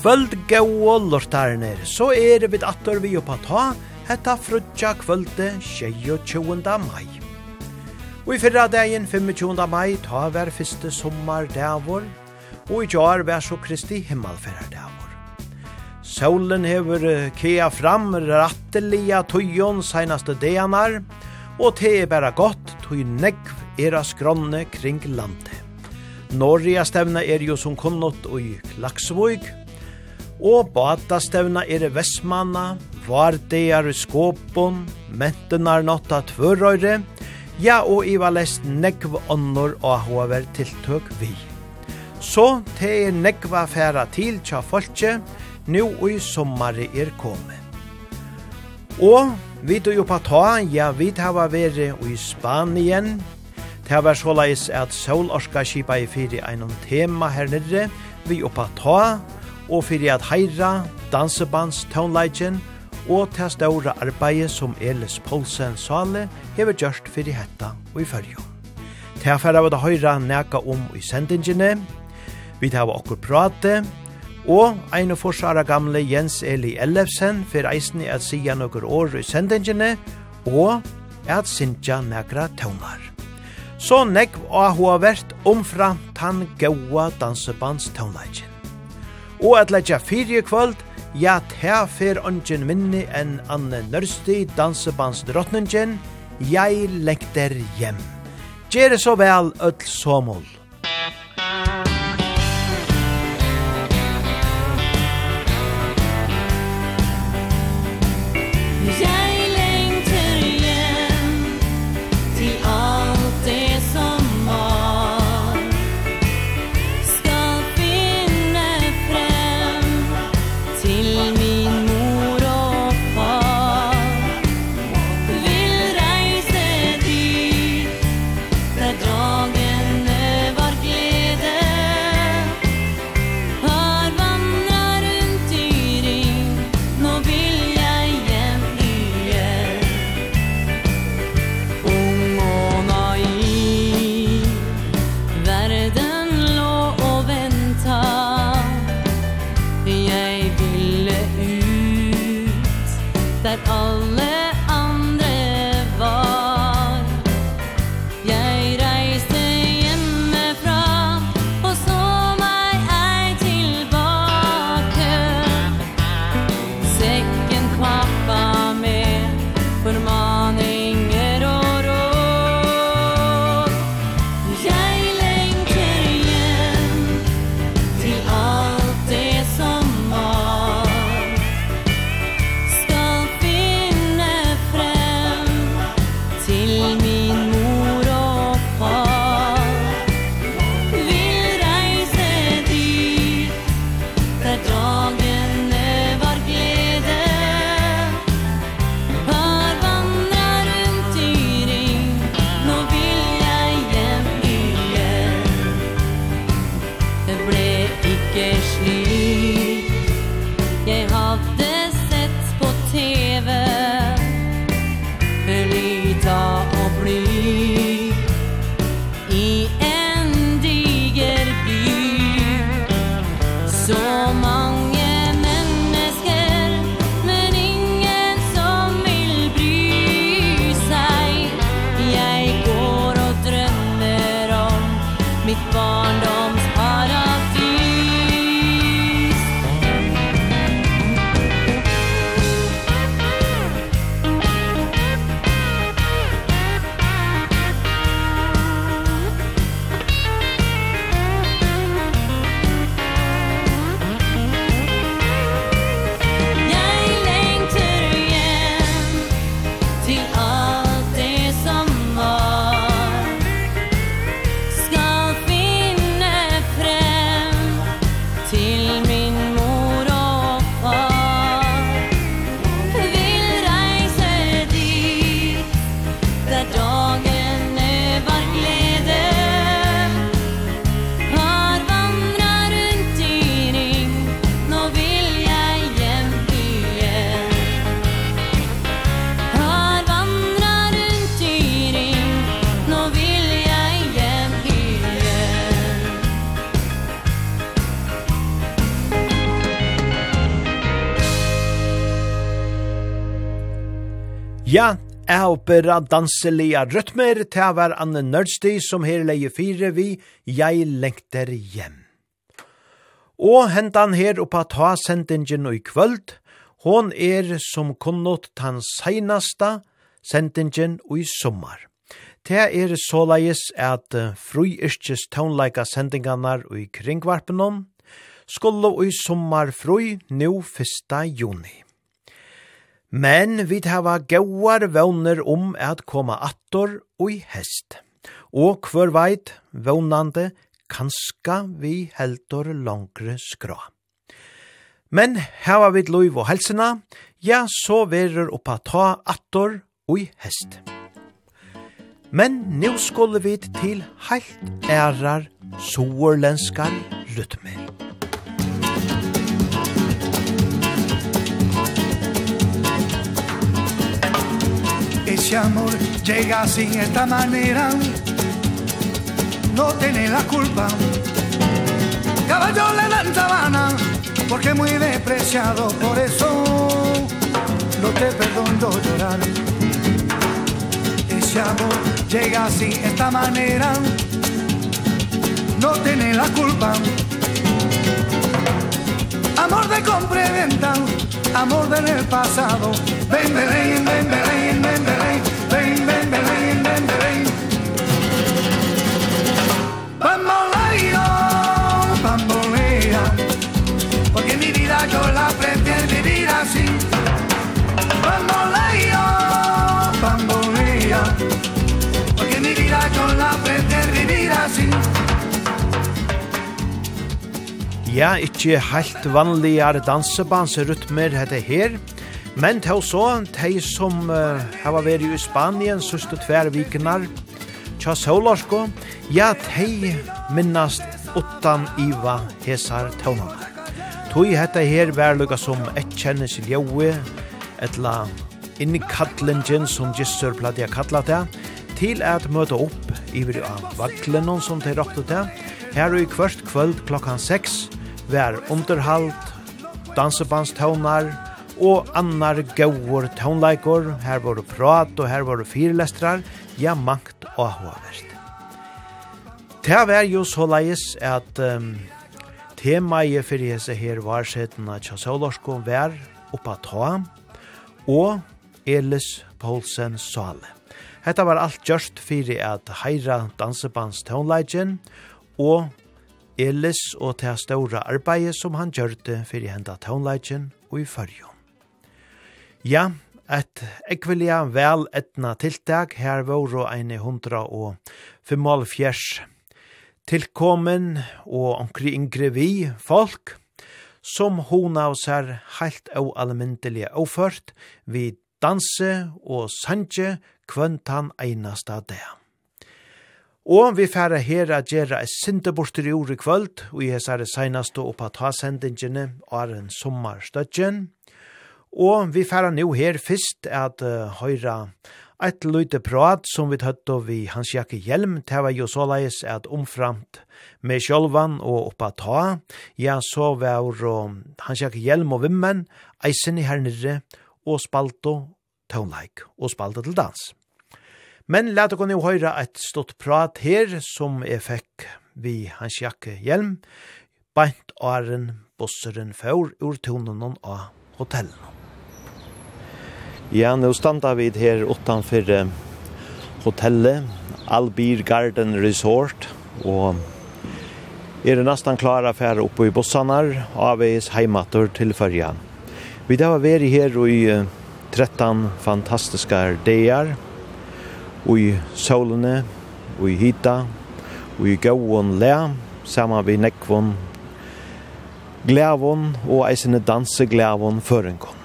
kvöld gau lortarnir, så er vi attor vi oppa ta, hetta frutja kvölde 22. mai. Og i fyrra dagen 25. mai ta var fyrste sommardavor, og i jar ver så Kristi himmelferardavor. Solen hever kea fram rattelia tujon seinaste deanar, og te er bæra gott tui negv era skronne kring landet. Norria stevna er jo som kunnot i Klaksvøyg, og badastevna er i Vestmanna, vardegar i Skåpon, mentenar notta tvørøyre, ja og i valest nekv ånder og hover tiltøk vi. Så te er nekva færa til tja folke, nu og i sommare er kome. Og vi du jo på ta, ja vi hava vere i Spanien, Det var såleis at solorska skipa i fyri einom tema her nere, vi oppa ta, og fyrir at heira, dansebands, toneleikjen og til ståra arbeid som Elis Poulsen Sale hever gjørst fyrir hetta og i fyrjo. Til affæra vi da høyra neka om i sendingene, vi tar okkur prate, og ein og forsara gamle Jens Eli Ellefsen fyrir eisen i at sjá nokkur år i sendingene, og at sinja nekra tøvnar. Så nekv og hua vært omfra tann gaua dansebands tøvnleikjen. Og at leggja fyrir kvöld, ja, ta fer ongen minni enn Anne Nørsti, dansebandsdrottningen, jeg lekter hjem. Gjere så vel, öll somol. Æopera danselia rytmer, til var Anne Nørdsti som her leie fire vi Jeg lengter hjem. Og hentan her oppa ta sendingen og i kvöld, hon er som kunnot tan seinasta sendingen og i sommar. Det er såleis at fruirskes tånleika sendingarnar og i kringvarpenom skulle og i sommar fru nu 1. juni. Men vi hava gauar vøvner om at koma attor og i hest. Og hver veit vøvnande kanska vi heldur langre skra. Men hava vi loiv og helsina, ja, så verur oppa ta attor og i hest. Men nu skulle vi til heilt ærar soerlenskar rytmer. ese amor llega así esta manera no tiene la culpa. Caballo le dan sabana porque muy despreciado por eso. No te perdono llorar. Ese amor llega así esta manera. No tiene la culpa. Amor de compra y venta amor del pasado. Ven ven ven ven. ja, ikkje heilt vanligare dansebandsrytmer hette her, men til så, de som uh, har vært i Spanien søste tver vikenar, tja Solarsko, ja, de minnast utan Iva Hesar Taunanar. Tui hette her vær lukka som et kjennes i ljaue, etla innkattlingen som Gissur pladia kallat det, til at møte opp iver av vaklenon som de råkte det, her og i kvart kvöld klokkan 6, vær underhalt, dansebandstånar og annar gauur tónleikor, her var prat og her var fyrlestrar, ja mangt og havaverst. Det var jo så leis at um, temaet for hese her var setna tja Kjassolorsko vær oppa ta og Elis Poulsen Sale. Hetta var alt gjørst fyrir at heira dansebandstånleikin og Elis og til ståra arbeidet som han gjørte fyrir henda taunleitjen og i fyrjon. Ja, et ekvelia vel etna tiltak her våre eine hundra og femmal fjers tilkommen og omkri yngre vi folk som hona av her heilt og allmyndelige overført vi danse og sanje kvøntan einasta dag. Og vi færa her a gjerra et sindeborster i ordet kvöld, og i hessare seinaste oppa ta sendingene åren sommarstøtjen. Og vi færa nu her fyrst at uh, høyra eit løyte prat som vi tøtt og vi hans jakke hjelm, det var jo såleis at omframt med sjolvan og oppa ta, ja så var uh, hans jakke hjelm og vimmen, eisen i her nere, og spalto tøvnleik, og spalto til dans. Men lat dere nå høre et stort prat her som eg fekk vi hans jakke hjelm, Bant åren bosseren før ur tonen av hotellet. Ja, nå standa vi her utanfor hotellet, Albir Garden Resort, og er det nesten klare for oppe i bossanar, avveis heimater til førja. Vi da var vi her i 13 fantastiske dager, i solene, i hita, i gåon le, saman vi nekvon glævon og eisene danseglævon førenkon.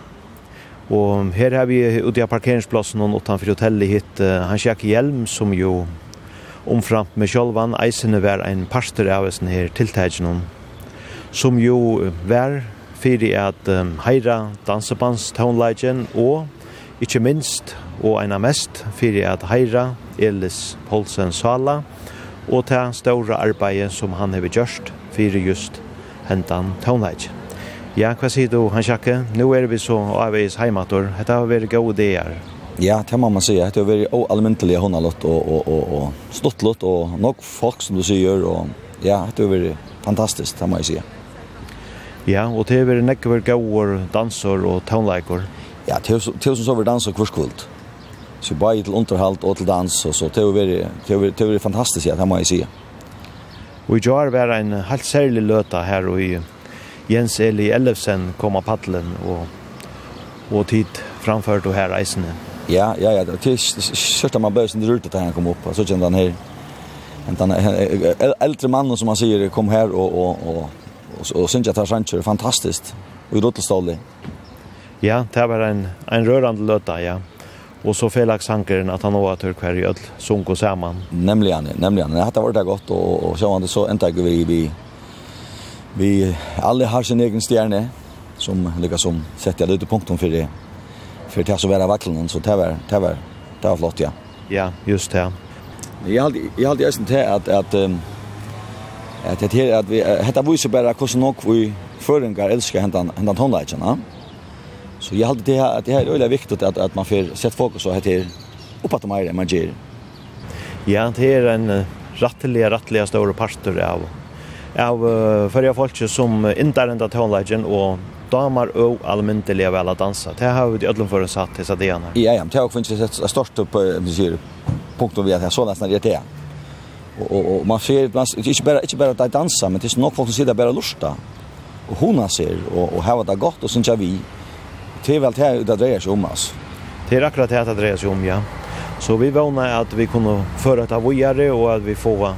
Og her har vi ute av parkeringsplassen og utenfor hotellet hit uh, Hans Jack Hjelm som jo omframt med sjølvan eisene var en parster av eisen her tiltagen som jo var fyrir at um, heira dansebandstownleggen og ikkje minst og eina mest fyrir at heira Elis Polsen Sala og til ståra arbeid som han hever gjørst fyrir just hentan tonleik. Ja, hva sier du, Hans Jakke? Nå er vi så avveis heimator. Hetta har vært gode ideer. Ja, det må man säga. Det har varit allmäntliga honalott och och och och stottlott och nog folk som du säger och ja, det har varit fantastiskt, det må jag säga. Ja, og det har vært nekker gåor, danser og tonlikor. Ja, tusen tusen så var dansar kvarskvult. Så bare til underhåll och til dans och så det var det var fantastiskt att hemma i sig. Och jag var en helt særlig löta här och i Jens Eli Ellefsen kom av paddeln och och tid framför då här reisande. Ja, ja, ja, det er sørst at man bør sin ruta til han kom upp. Så kände han här. En äldre man som man säger kom här och och och och, och syns att han känns fantastiskt. Och i. Ja, det var en en rörande löta, ja och så felaksankaren att han har tur kvar i öll sunko samman. Nämligen, nämligen. Det hade varit gott och och så han så inte vi vi vi alla har sin egen stjärna som lyckas som sätter lite punkten för det. För det så vara vacklingen så det var det var det var flott ja. Ja, just det. Jag hade jag hade just inte att att att det här att vi detta visar bara hur så nog vi förringar älskar händan händan tonlägen, va? Så jag hade det här, det här är väldigt viktigt att, att man får sett fokus så här till uppåt de här man ger. Ja, det är en rattliga, rattliga stora pastor av av förra folk som inte är ända tonlägen och damer och allmäntliga väl att dansa. Det har vi ödlom för en satt till så det. Ja, ja, det har också inte sett störst på musier punkten vi har så nästan det är. Och och man ser man inte bara inte bara att dansa men det är nog folk som sitter bara lusta. Och hon ser och och har det gott och syns jag vi det är väl det det dreier sig om oss. Det är akkurat det det dreier sig om, ja. Så vi vånar att vi kunde föra ett avojare och att vi får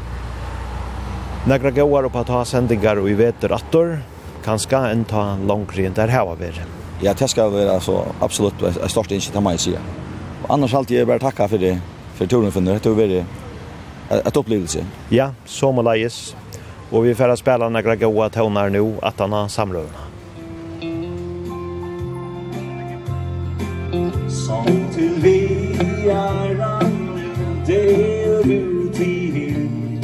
några gåar upp att ha sändningar och i veter attor kanske en ta långre än där här vi. Ja, det ska vara så absolut ett stort incitament mig säga. Och annars alltid jag bara tacka för det för turen för det har det ett upplevelse. Ja, som och vi får spela några goda tonar nu att han har samlövna. som til vi är annan del hin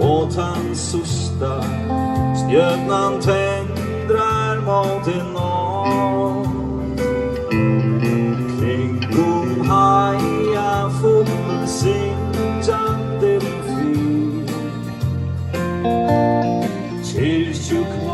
og hans sosta stjötnan tendrar mot en norr Kring kom haja full sin jante Kyrkjuk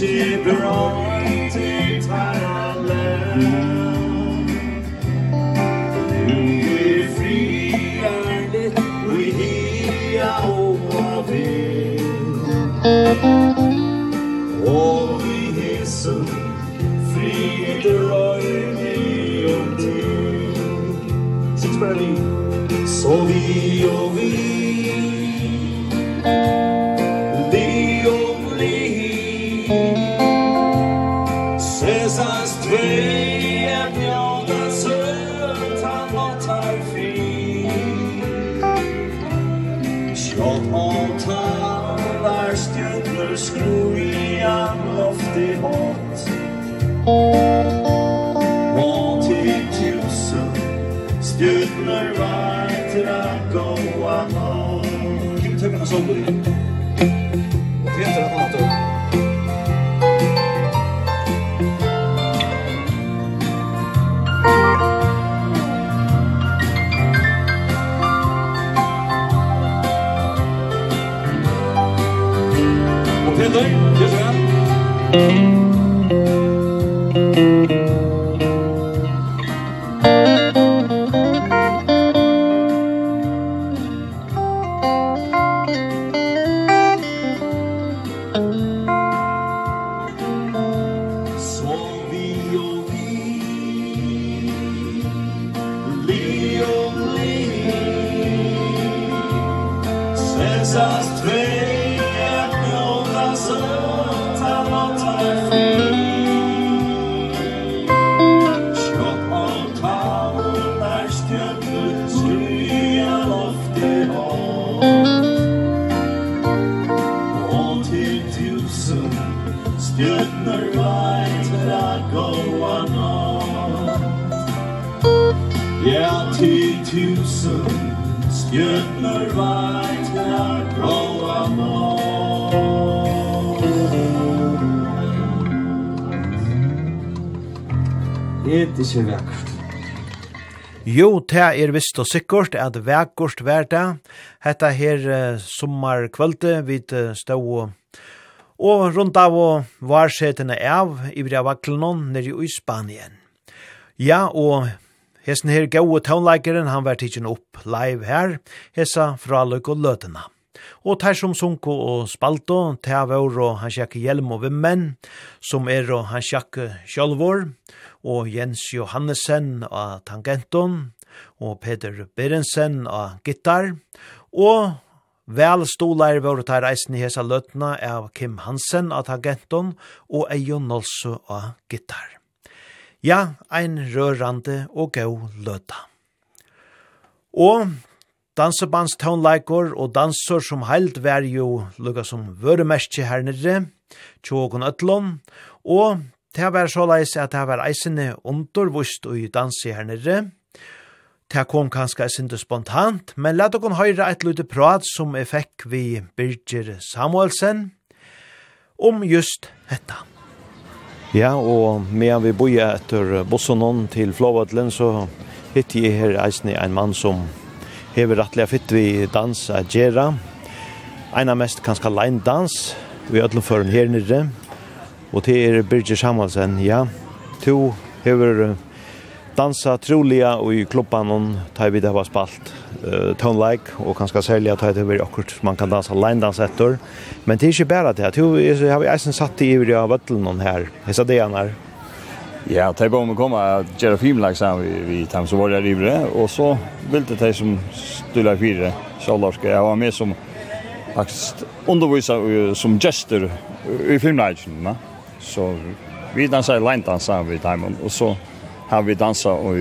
se brant i tallen Vi friar det, vi hia og av Og vi hesen, fri drøyni om til Six bare vi, så vi og vi somebody Jo, det er visst og sikkert at vekkort vær det. Hetta her uh, sommerkvølte vid uh, stå og Og rundt av og varsetene av i vri av nere i Spanien. Ja, og hessen her gode tånleikeren, han var tidsen opp live her, hessa fra løk og løtena. Og tær som Sunko og Spalto, tær var og han sjakke hjelm og vimmen, som er og han sjakke sjølvor, og Jens Johannesen av tangenton, og Peter Berensen av gittar, og Vel stolar våre tar reisen i hesa løtna av Kim Hansen av tangenton og Eion Nolso av gittar. Ja, ein rørande og gau løta. Og dansebands tonleikor og dansor som heilt vær jo lukka som vøremerskje her nere, tjåkon ötlom, og Det var såleis at det var eisende undervust og dansi her nere. Det kom kanskje eisende spontant, men la dere høre et lite prat som jeg fikk vi Birger Samuelsen om just dette. Ja, og medan vi boja etter Bossonon til Flåvatlen, så hittir jeg her eisende en mann som hever rettelig fitt vi dans a gjerra. Ein av mest kanskje leindans, vi er for her nere, Og det er Birgir Samuelsen, ja. To hever dansa troliga og i klubban og ta vi det var spalt uh, tone like og kanskje særlig at det var akkurat man kan dansa line dans etter men det er ikke bare det to har vi eisen satt i ivrig av vøttelen her hessa det han er Ja, det er bare om å komme og gjøre filmlag sammen vi, vi tar så var det ivrig og så vil det de som stiller fire Kjallarske, jeg var med som faktisk underviser som gestor i filmlagen, ne? Så vi dansar i line dansa vi Diamond och så har vi dansa och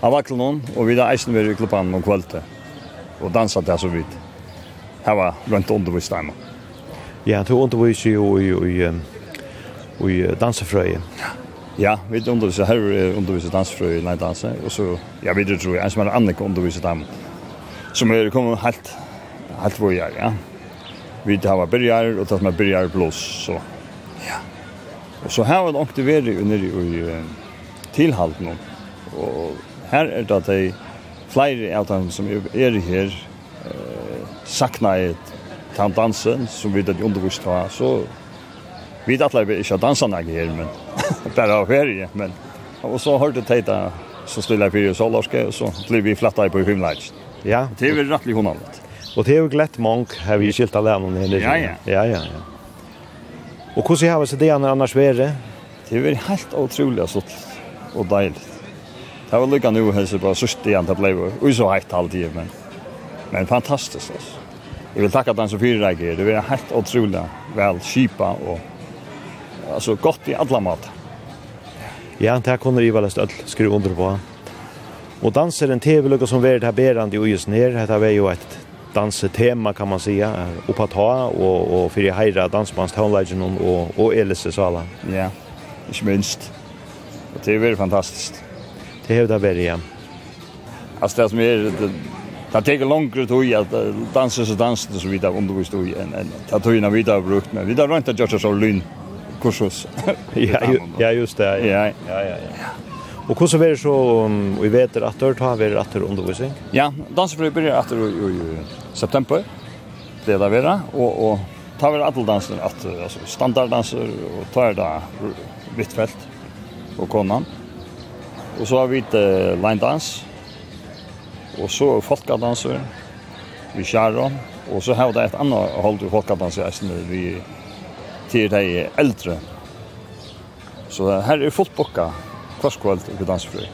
av Aklon och vi där isen vi klubban om kvällte. Och dansa där så vidt. Här var runt undervis Diamond. Ja, du undervis ju och i i dansafröje. Ja, vi undervisar här undervisar dansfröje i line dansa och så ja, vi tror jag som är andra undervisar dem. Som är kommer helt helt vad jag, ja. Vi tar börjar och tar med börjar plus så. Ja. Så her var det åkte veri under i tilhalten. Og her er det at de flere av dem som er her eh, sakna i tan dansen som vi det undervist har. Så vi det atlever ikke dansa nek her, men bare av ferie. Men, og så har det teita så stille fyrir solarske, og så blir vi flatta på himmelhets. Ja. Det er vel rettelig hundanlet. Og det er jo glett mange, har vi skilt alene. Ja, ja. Ja, ja, ja. Og hvordan har vi sett det annars vært? Det har vært helt utrolig sånn og deilig. Det var lykke nå helse på sørste igjen det ble jo så heit halvtid, men, men fantastisk. Altså. Jeg vil takke den som fyrer deg her. Det var helt utrolig vel skipa og altså, godt i alle måter. Ja, det kunne jeg vel støtt skru under på. Og danseren TV-lukka som var det her berande i Ujes ned, det var jo et dansetema kan man säga och på ta och och för det hejra dansbands tonlägen och och Elise sala. Ja. Inte minst. Det är väl fantastiskt. Det är det väl ja. Alltså det som är det tar längre tid att dansa så dansa så vidare undervisst och en en ta tog ju vi vidare brukt men vi där runt att göra så lyn kursus. Ja, ja just det. Ja, ja, ja. ja. Og hvordan var det så um, vi vet at dør, ta vært at dør undervisning? Ja, dansefri begynner at dør i, i september, det er det vera, og, og ta var alle danser, at, altså standarddanser, og ta er da Hvitfeldt og konan. Og så har vi et uh, linedans, og så folkadanser, vi kjærer, og så har vi et annet hold til folkadanser, jeg vi til de eldre. Så her er fotbokka, kvastkvöld i dansfrøy.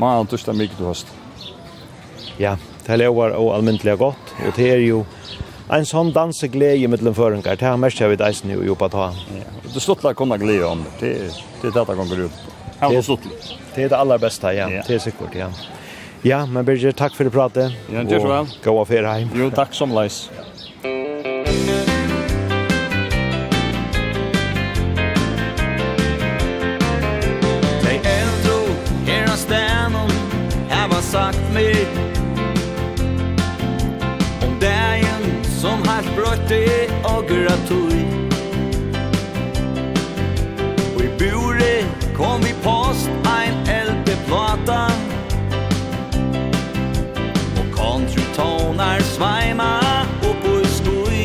Man har torsdag mykje til høst. Ja, det lever og almindelig godt, og det er jo en sånn dansegleie mellom føringer, det har mest jeg vet eisen jo på ta. Ja, det er sluttelig å kunne glede om det, det er det det kommer ut. Det er sluttelig. Det er det aller beste, ja, det er sikkert, ja. Ja, men Birger, takk for det pratet. Ja, det er så vel. Gå av ferie hjem. Jo, takk som leis. Ja. Hart og agra tui Og i bure kom vi post ein elde plata. Og country tonar sveima upp i skui.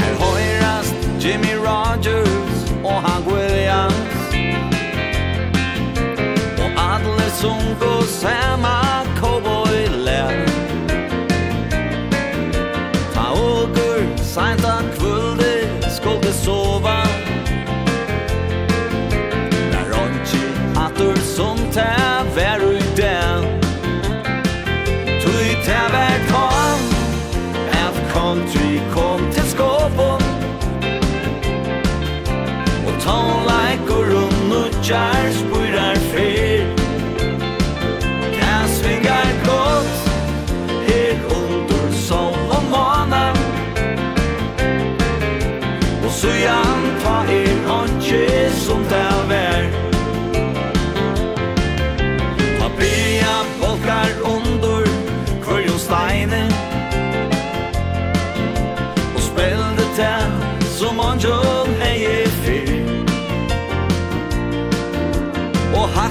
Her høyrast Jimmy Rogers og Hank Williams. Og alle sunko sema saman town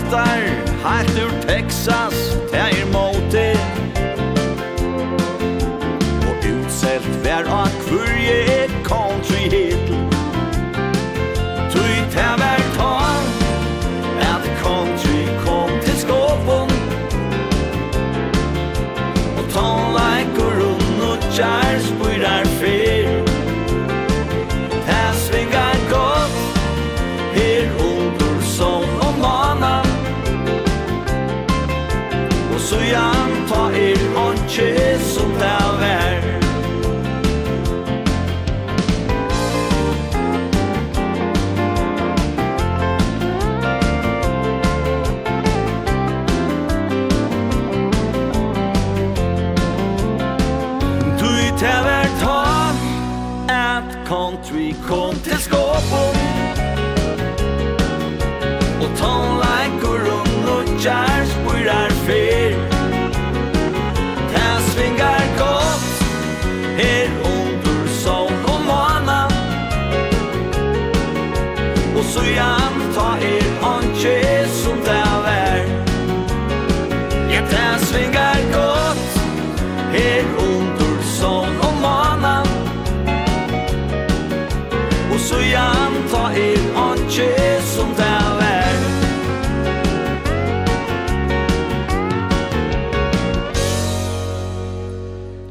hattar heilt ur Texas.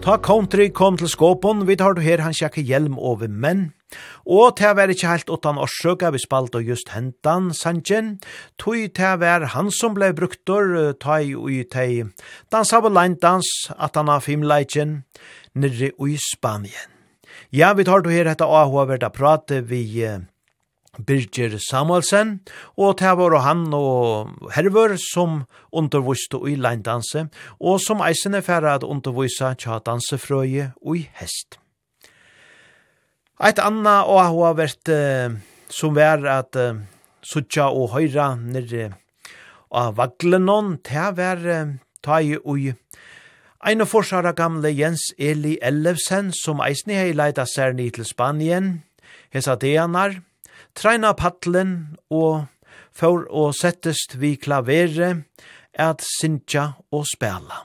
Ta country kom til skåpon, vi tar du her han sjekke hjelm over menn, Og det var ikke helt utan årsøka vi spalt og just hentan sanjen, tog å var han som ble bruktor, i ui teg dansa på leintans, at han har filmleitjen, nirri ui Spanien. Ja, vi tar du her etter AHA verda prate vi Birger Samuelsen, og det var han og Hervor som underviste i leindanse, og som eisene færre at undervise tja dansefrøye og i hest. Eit anna og hva vært uh, som vær at uh, suttja og høyra nere av vaglenon, det var uh, ta i ui Ein av forsara gamle Jens Eli Ellefsen, som eisne hei leida særni til Spanien, hesa deanar, treina paddelen og for å settest vi klavere at sintja og spela.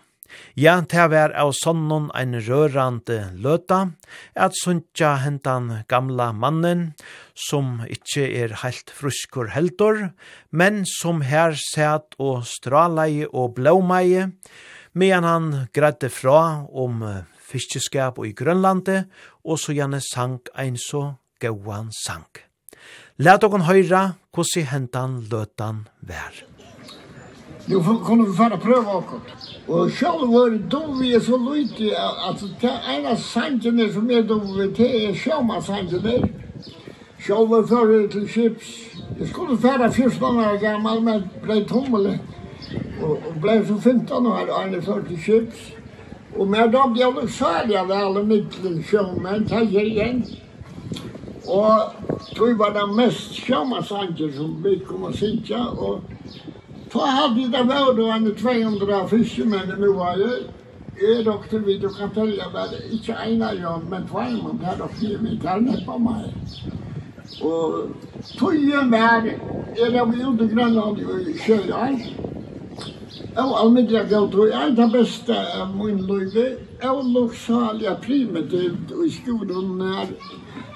Ja, det var av sånnen en rørande løta, at sintja hentan gamla mannen, som ikkje er heilt fruskur heldur, men som her sæt og stralei og blåmei, medan han grædde fra om fiskeskap og i Grønlandet, og så gjerne sank ein så gauan sank. Læt okon høyra hvordan hentan løtan vær. Nu kunne vi fara prøva okon. Og sjálf var dovi er så lyti, altså det ena sangen som er dovi, det er sjáma sangen er. Sjálf var fyrir til skips. Jeg skulle fara 14 år gammal, men blei tommelig. Og, og blei så 15 år, og han er fyrir til skips. Og med dem, jeg var særlig av alle mittlen sjálf, men det er igjen. Og tog var det mest skamma sanger som vi kom å sitte, og ta hadde det vært og en 200 fiskemenn i Moaje, Jeg til vi, du kan følge bare, ikke en av jobb, men to en av der og fire mitt her på meg. Og tøyen var, jeg var jo til Grønland i Kjøyar, og almindelig gav tog jeg det beste av min løyde, og loksalige primitivt i skolen her,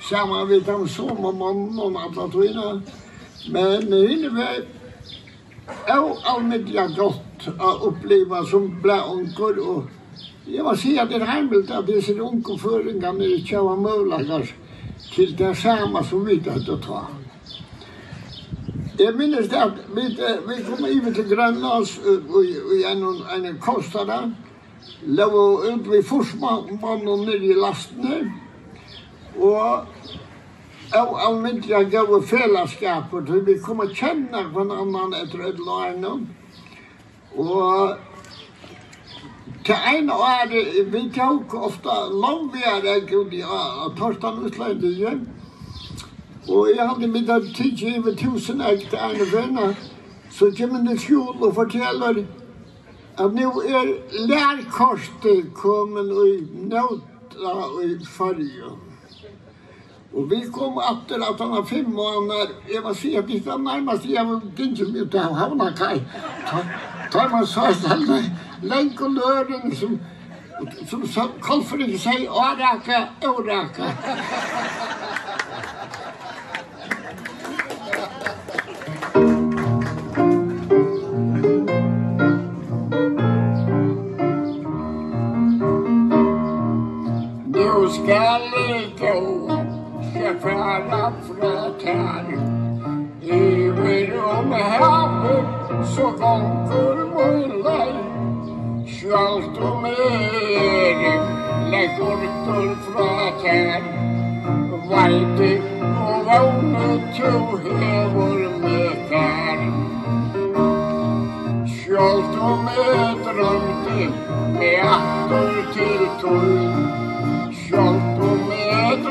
saman við dem som og mannen og alla tøyna. Men henne var og allmedja gott att uppleva som blä onkel och jag var säga att det är hemligt att det är sin onkel föringar när det tjava möjlighet till det samma som vi tar inte ta. Jag minns det att vi, vi kom över till Grönlands och en, en kostare Låg ut vid Forsmannen nere i lasten Og av almindelig gav gode fellesskaper til vi kom og kjenne hver annan etter et lærne. Og til en år, vi tok ofte langvigere gud i Torstein Utlandige. Og jeg hadde mitt av tidsi i tusen ekt ene venner. Så kommer det skjul og forteller at nå er lærkortet kommet i nøyta i fargen. Og vi kom etter at han var fem måneder. Jeg var at det var nærmest, Jeg var ikke mye til Havnakaj. Da var søstene lenk og løren som som kalfer ikke seg Åraka, Åraka. Nå skal det gå fara fram tær tall Iver om havet så gånger mullar Sjalt om leggur tur fra tær vaiti og vågne to hevor med tall Sjalt om eren drømte med atter til tull Sjalt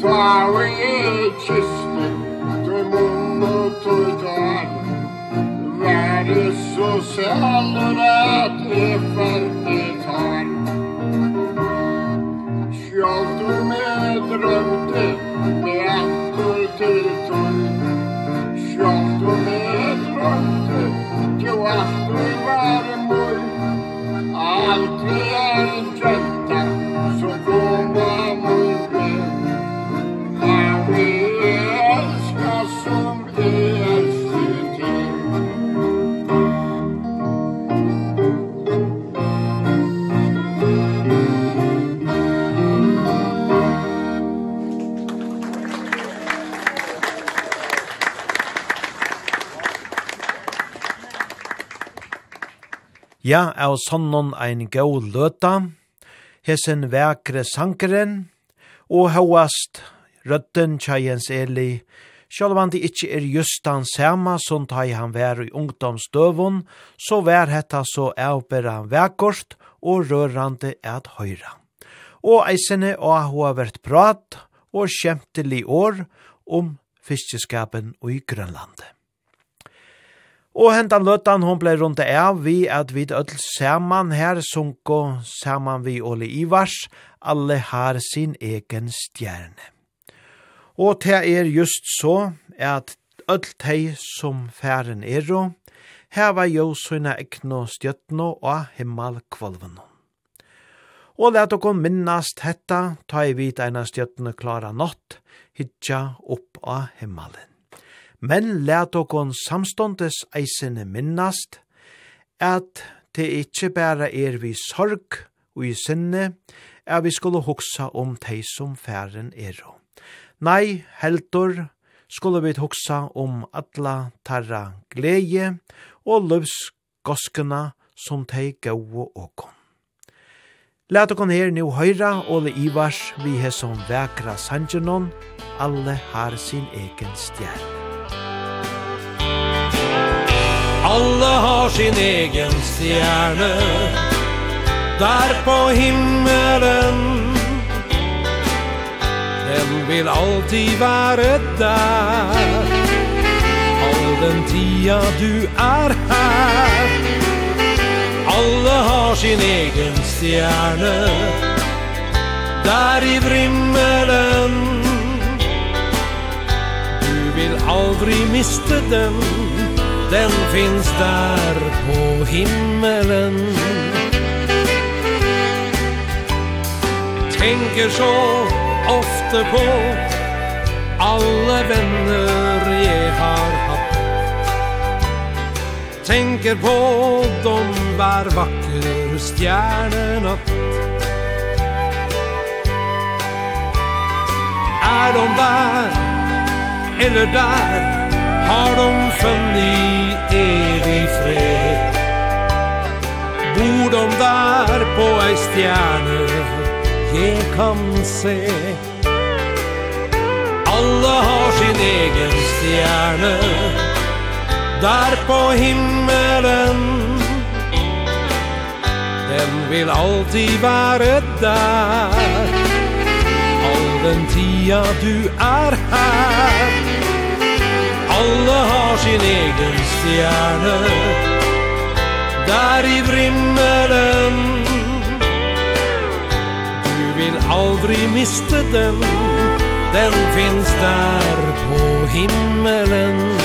Твои чисты, ты муну, ты дар. Vær Jesus aller at effektet tar Sjalt du med drømte, med atter til Ja, av sonnen ein gau løta, hesen vekre sankeren, og hauast rødden tjeiens eli, Sjálvan det ikkje er just den sama som teg han vær i ungdomsdøvun, så vær hetta så avbera vekkort og rørande at høyra. Og eisene og ho har vært prat og kjemtelig år om fiskeskapen i Grønlandet. Og hentan løtan hon blei rundt av vi at vi öll saman her sunko saman vi Ole Ivars, alle har sin egen stjerne. Og det er just så at öll tei som færen ero, heva jo sina ekno stjøtno og himmel kvalveno. Og let okon minnast hetta, ta i vit eina stjøtno klara natt, hitja opp av himmelen men let okon samståndes eisene minnast, at det ikkje bæra er vi sorg og i sinne, at vi skulle hoksa om tei som færen er. Nei, heldur, skulle vi hoksa om atla tarra gleje og løvs goskena som tei gau okon. Lat okon her nu høyra Ole Ivars vi hesson vekra sanjenon, alle har sin egen stjerne. Alle har sin egen stjerne Der på himmelen. Den vil alltid være der. All den tia du er här Alle har sin egen stjerne Där i vrimmelen. Du vil aldri miste den. Den finns där på himmelen. Tänker så ofta på Alla vänner jag har haft. Tänker på de var vacker stjärnorna. Är de där eller där? har de funnit evig fred. Bor de där på ei stjerne jeg kan se Alle har sin egen stjerne Der på himmelen. Den vil alltid være der All den tida du er her Alle har sin egen stjerne Där i vrimmelen. Du vill aldri mista den Den finns där på himmelen.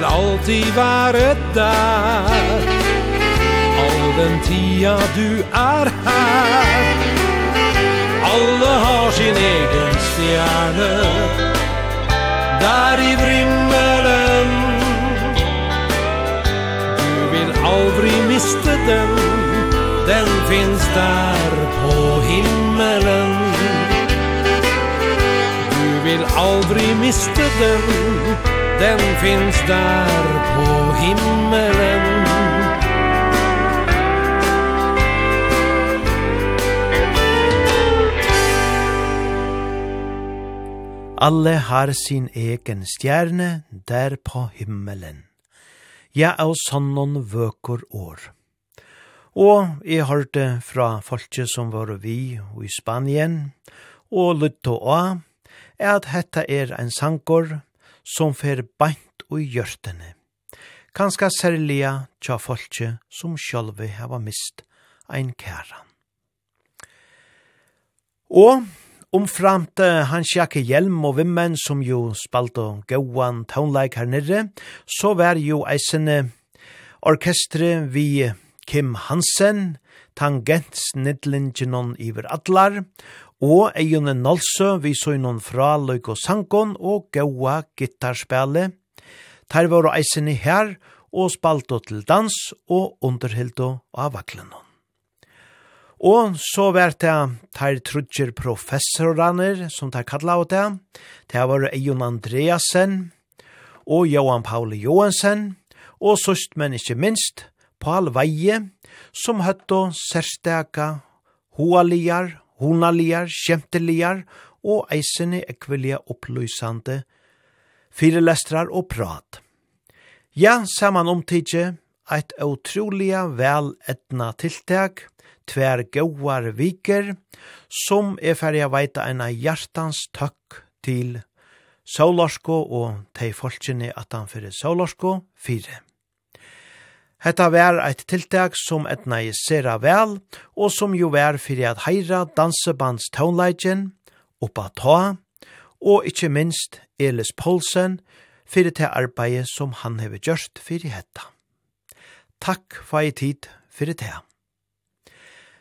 vil alltid være der. All den tida du er her. Alle har sin egen stjerne. Der i vrimmelen. Du vil aldri miste den. Den finns der på himmelen. Du vil aldri miste den den finns där på himmelen Alle har sin egen stjerne der på himmelen. Ja, av sånnon vøker år. Og jeg hørte fra folket som var vi i Spanien, og lytte av, er at dette er en sankor som fer beint og hjørtene. Kanska særliga tja folke som sjølve hava mist ein kæran. Og omframt hans jakke hjelm og vimmen som jo spalt og gauan townleik her nirre, så var jo eisene orkestre vi Kim Hansen, tangents nidlingenon iver atlar, og Eion Nalsø vi så noen fra Løyk og Sankon og Gaua gitarspille. Ter var eisen i her og spalt til dans og underhild av vaklen. Og så var det ter trudger professoraner som ter kalla av det. Det var Eion Andreasen og Johan Pauli Johansen og sørst men ikke minst Paul Veie som høtt og særstaka honaligar, kjemteligar og eisene ekvelia opplysande firelestrar og prat. Ja, saman omtidje, eit utroliga vel etna tiltak, tver gauar viker, som er ferdig å veita ena hjertans takk til Saularsko og tei folkene at han fyrir Saularsko 4. Hetta vær eit tiltak som etna i sera vel, og som jo vær fyrir at heira dansebands tånleidjen, oppa ta, og ikkje minst Elis Poulsen, fyrir til arbeidet som han hever gjørst fyrir hetta. Takk for ei tid fyrir til.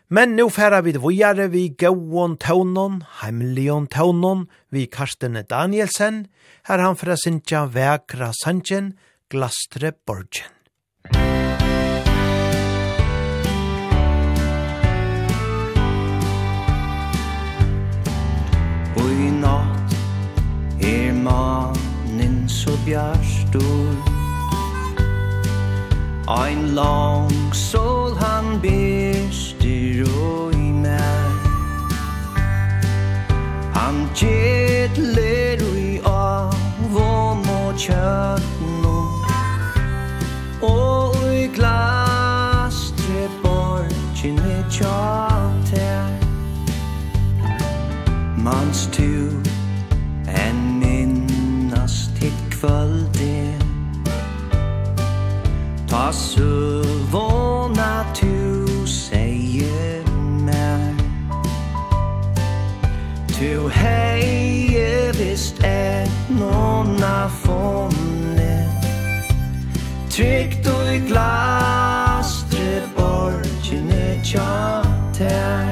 Men nu færa vi vujare vi gauon taunon, heimlion taunon, vi Karstene Danielsen, her han fra Sintja Vekra sanjen, Glastre Borgen. bjørstor Ein lang sol han bestir og i mer Han gjedler i av og må kjøtno Og i glastre borgin i tjalt her Mans tu följde Ta suvåna tu säger mer Tu heie vist är nåna fonne Tryggt og i glastre borgine tja tär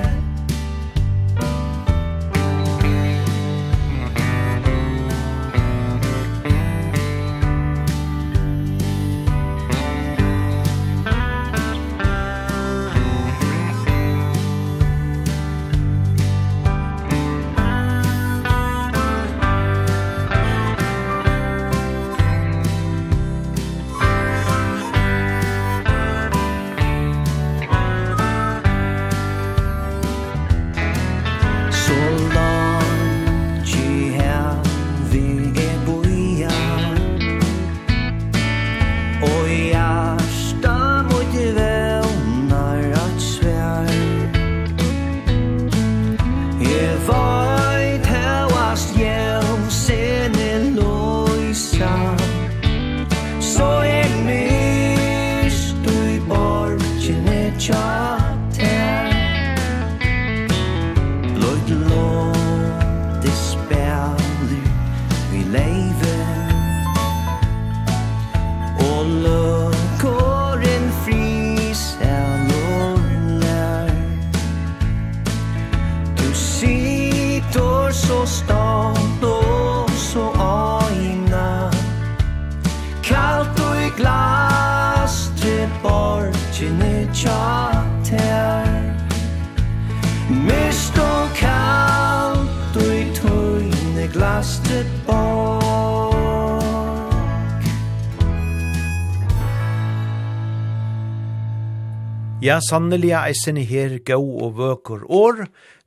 Ja, sanneliga eisen her gau og vøkur år,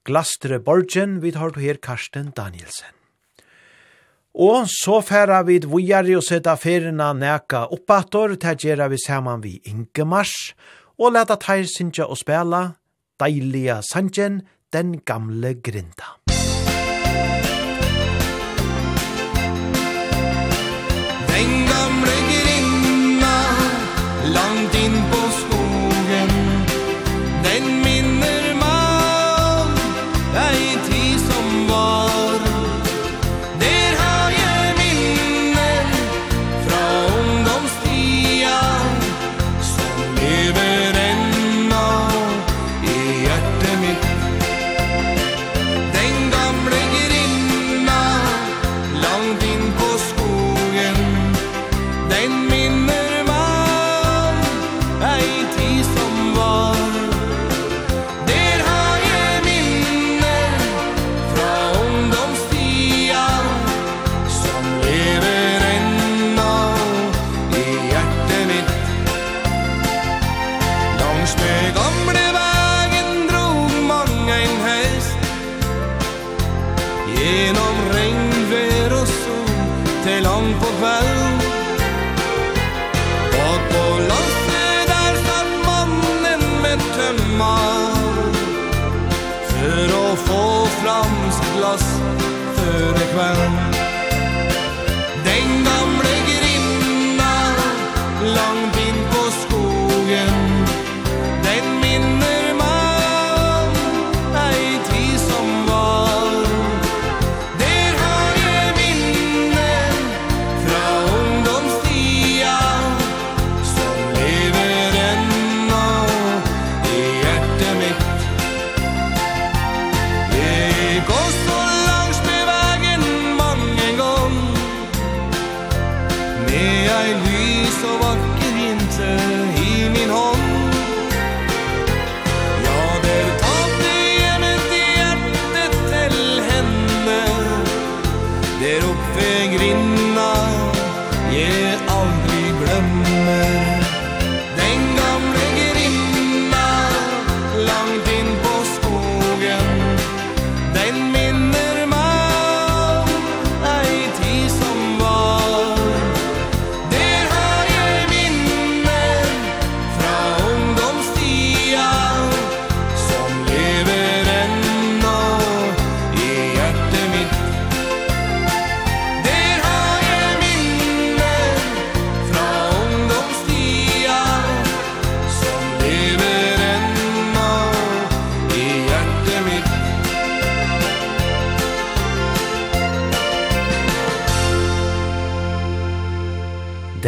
glastre borgen, vi tar her Karsten Danielsen. Og så færa vi vujari og seta ferina neka oppator, ta gjerra vi saman vi Ingemars, og leta teir sinja og spela, deiliga sanjen, den gamle grinda.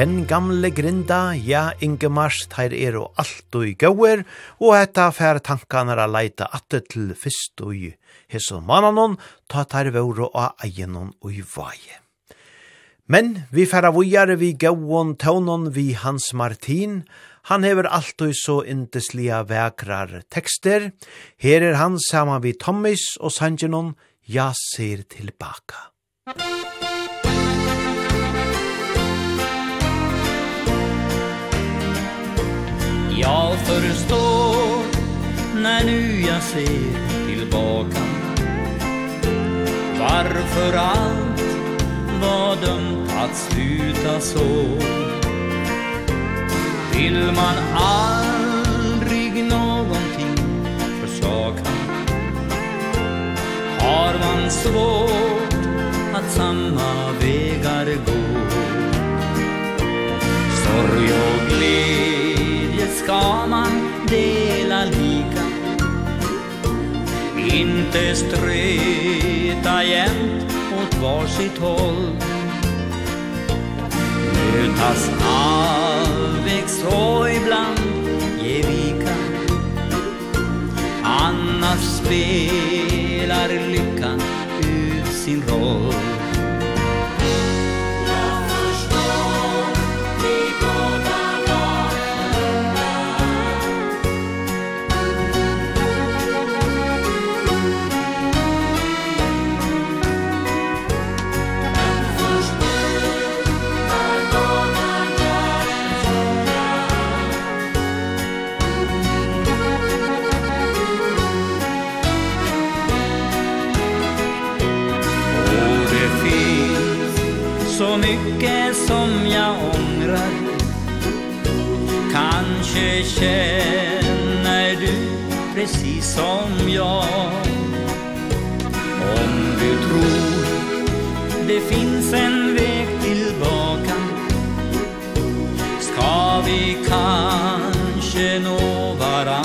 Den gamle grinda, ja, Ingemars, teir er og alt og i gauer, og etta fær tankanar a leita atte til fyrst og i hesson mananon, ta teir vore og eienon og i vaje. Men vi færa vujare vi gauon tøvnon vi Hans Martin, Han hever alltid så indeslia vekrar tekster. Her er han saman vi Tommis og Sanjinon, ja ser tilbaka. Musik Jag förstår när nu jag ser tillbaka. Varför allt var dömt att sluta så? Vill man aldrig någonting försaka? Har man svårt att samma vägar gå? Sorg och glädje ska man dela lika. Inte streta jämt åt varsitt håll. Mötas avväg så ibland ge vika. Annars spelar lyckan ut sin roll. känner du precis som jag? Om du tror det finns en väg tillbaka Ska vi kanske nå varann?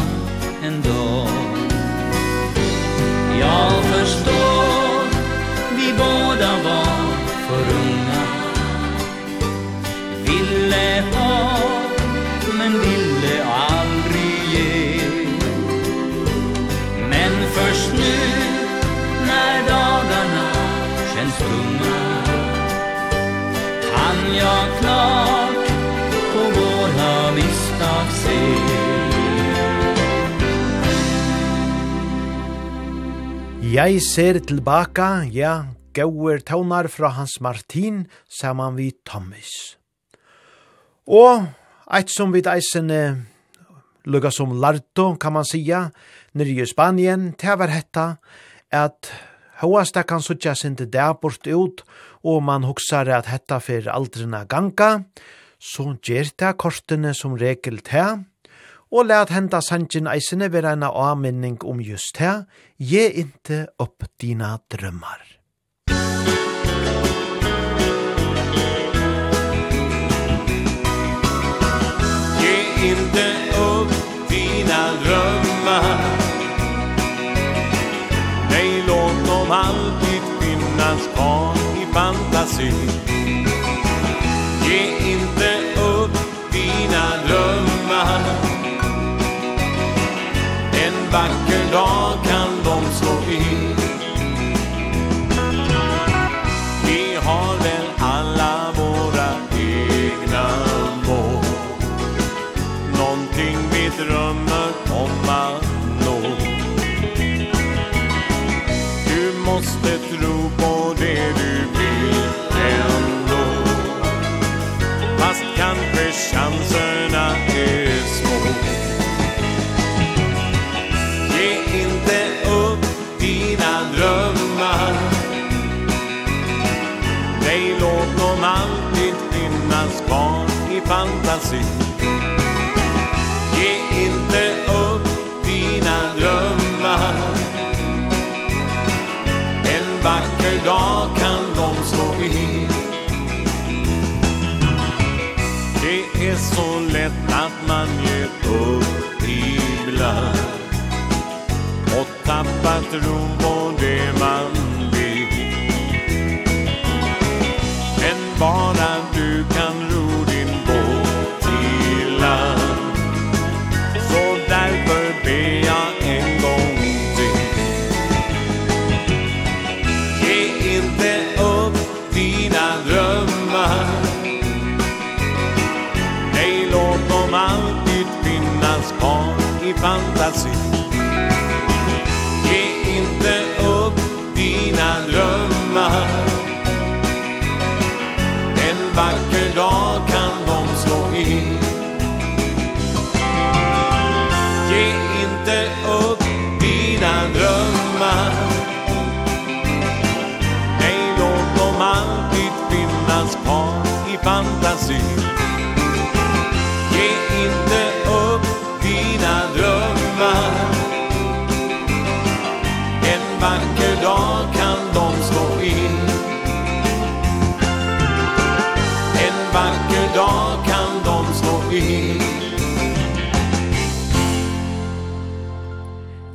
Jeg ser tilbaka, ja, gauer taunar fra Hans Martin, saman vi Thomas. Og eit som vi eisene lukka som larto, kan man sia, nyrje i Spanien, det var hetta, at Hauasta kan suttja sin der bort ut, og man huksar at hetta fyrir aldrina ganga, så gjer det kortene som regel til, og lært henda sangen eisene vera en avminning om just her, ge inte opp dina drømmar». Ge inte upp dina drömmar. Nej, låt dem alltid finnas kvar i fantasin. Ge inte upp dina drömmar vacker dag. fantasi Ge inte upp dina drömmar. En vacker dag kan de slå in Det är så lätt att man ger upp ibland. Och tappar tron på det man vill. Men barn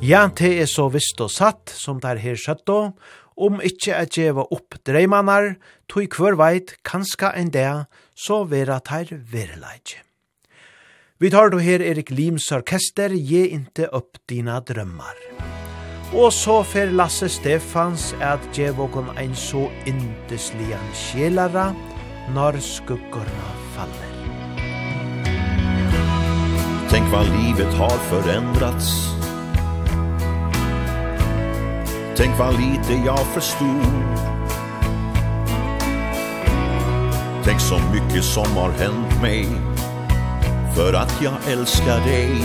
Ja, det er så visst og satt som det er her skjøtt og, om ikkje at djeva opp dreimanar, tog hver veit, kanska en dag, så vera teir verleidje. Vi tar då her Erik Lims orkester, Ge inte upp dina drömmar». Og så fer Lasse Stefans at djeva okon ein så indeslian sjelara, når skuggorna faller. Tänk vad livet har förändrats Tänk vad lite jag förstod. Tänk så mycket som har hänt mig För att jag älskar dig.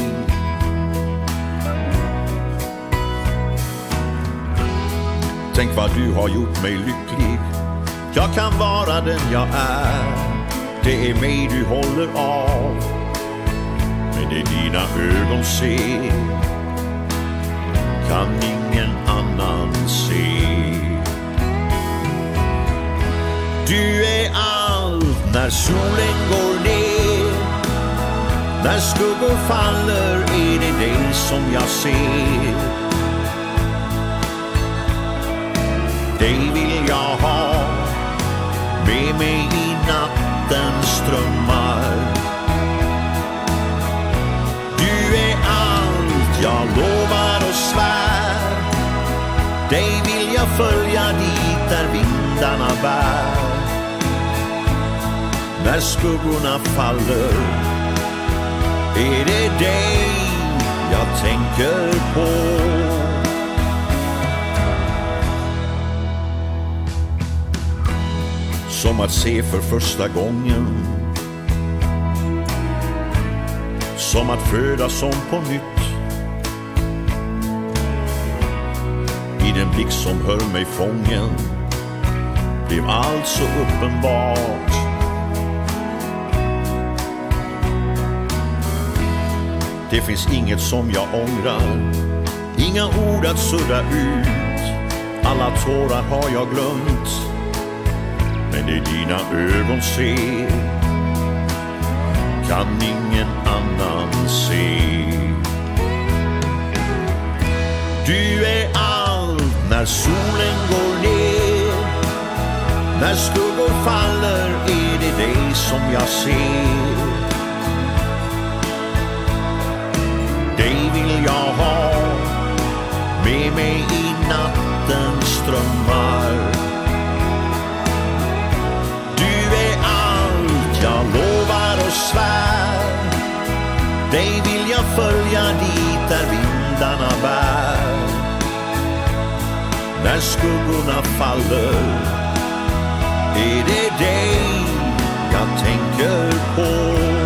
Tänk vad du har gjort mig lycklig. Jag kan vara den jag är. Det är mig du håller av. Men det dina ögon ser Kan ingen annan annan se Du är allt när solen går ner När skuggor faller är det dig som jag ser. Dig vill jag ha med mig i nattens drömmar bär När skuggorna faller Är det dig jag tänker på. Som att se för första gången Som att födas om på nytt. I den blick som hör mig fången blev allt så uppenbart. Det finns inget som jag ångrar. Inga ord att sudda ut. Alla tårar har jag glömt. Men det dina ögon ser Kan ingen annan se. Du är allt när solen går ner. När skuggor faller är det dig som jag ser. Dig vill jag ha med mig i nattens strömmar. Du är allt jag lovar och svär. Dig vill jag följa dit där vindarna bär. När skuggorna faller Är det dig jag tänker på?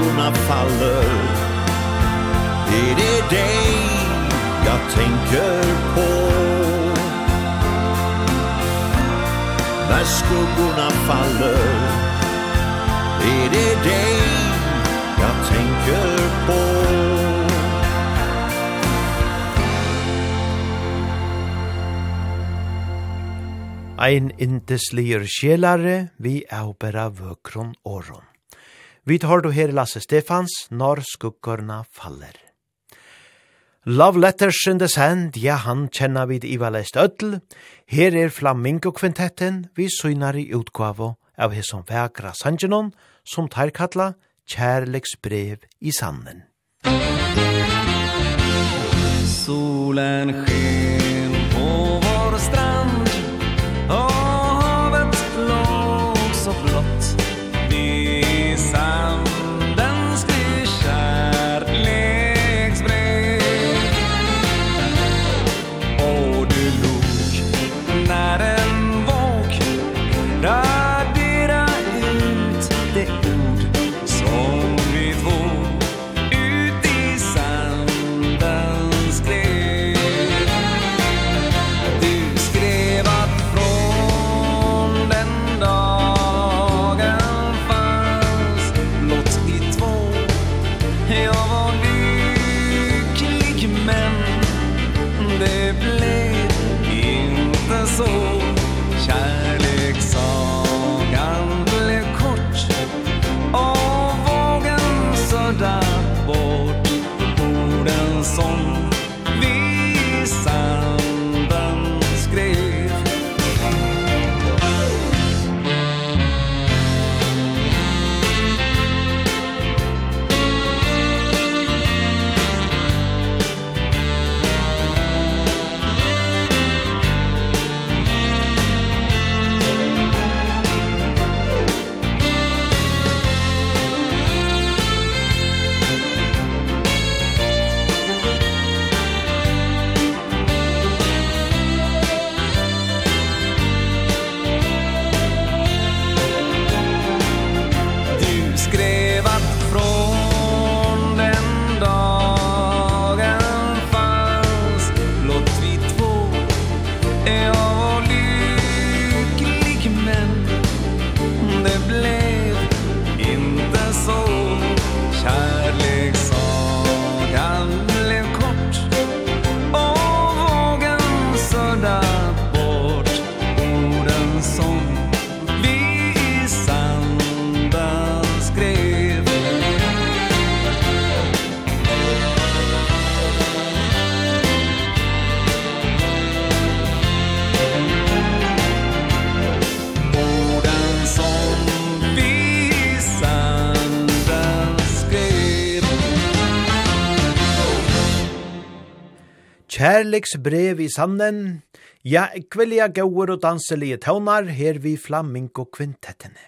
stjärnorna faller. Är det dig jag tänker på? När skuggorna faller Är det dig jag tänker på? Ein indeslier sjelare vi er bera vøkron åron. Vi tar du her Lasse Stefans, Når skuggorna faller. Love Letters in the Sand, ja, han kjenner vid Iva Lest Øtl. Her er Flamingo-kvintetten, vi synar i utgave av hesson vekra Sangenon, som tar kalla Kjærleksbrev i sanden. Solen skjer Kærliks brev i sanden, ja, kvelja gauer og danselige tøvnar her vi flamingo kvintettene.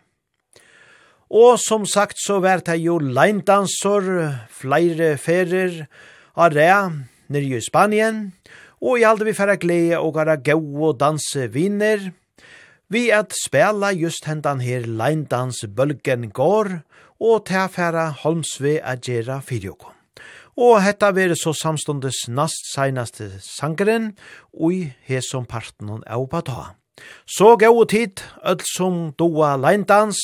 Og som sagt så vært det jo leindansor, flere ferer, area, nere i Spanien, og i alder vi færre glede og gara gau og danse viner, vi at spela just hendan her leindans bølgen går, og til færre Holmsve agera fyrjokom. Og hetta veri så samstundes nast seinaste sangeren, ui hesom parten hon au ta. Så gau tid, öll som doa leindans,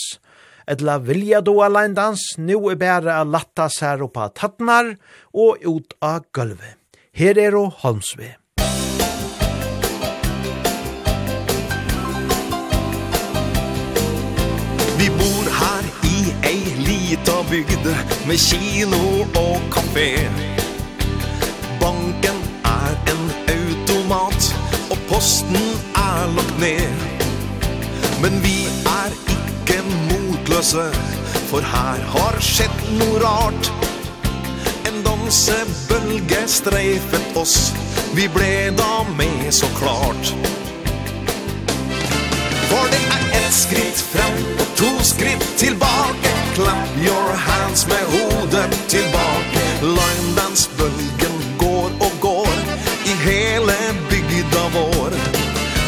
edla vilja doa leindans, nu er bæra a latta sær oppa tattnar og ut av gulvet. Her er og Holmsvei. Vi bor her i ei lita bygd med kino og kafé. Banken er en automat og posten er lagt ned. Men vi er ikke motløse for her har skjedd noe rart. En dansebølge streifet oss Vi ble da med så klart. For det er ett skritt fram och två skritt tillbaka. Clap your hands med hodet tillbaka. Løgndansbølgen går og går i hele bygda vår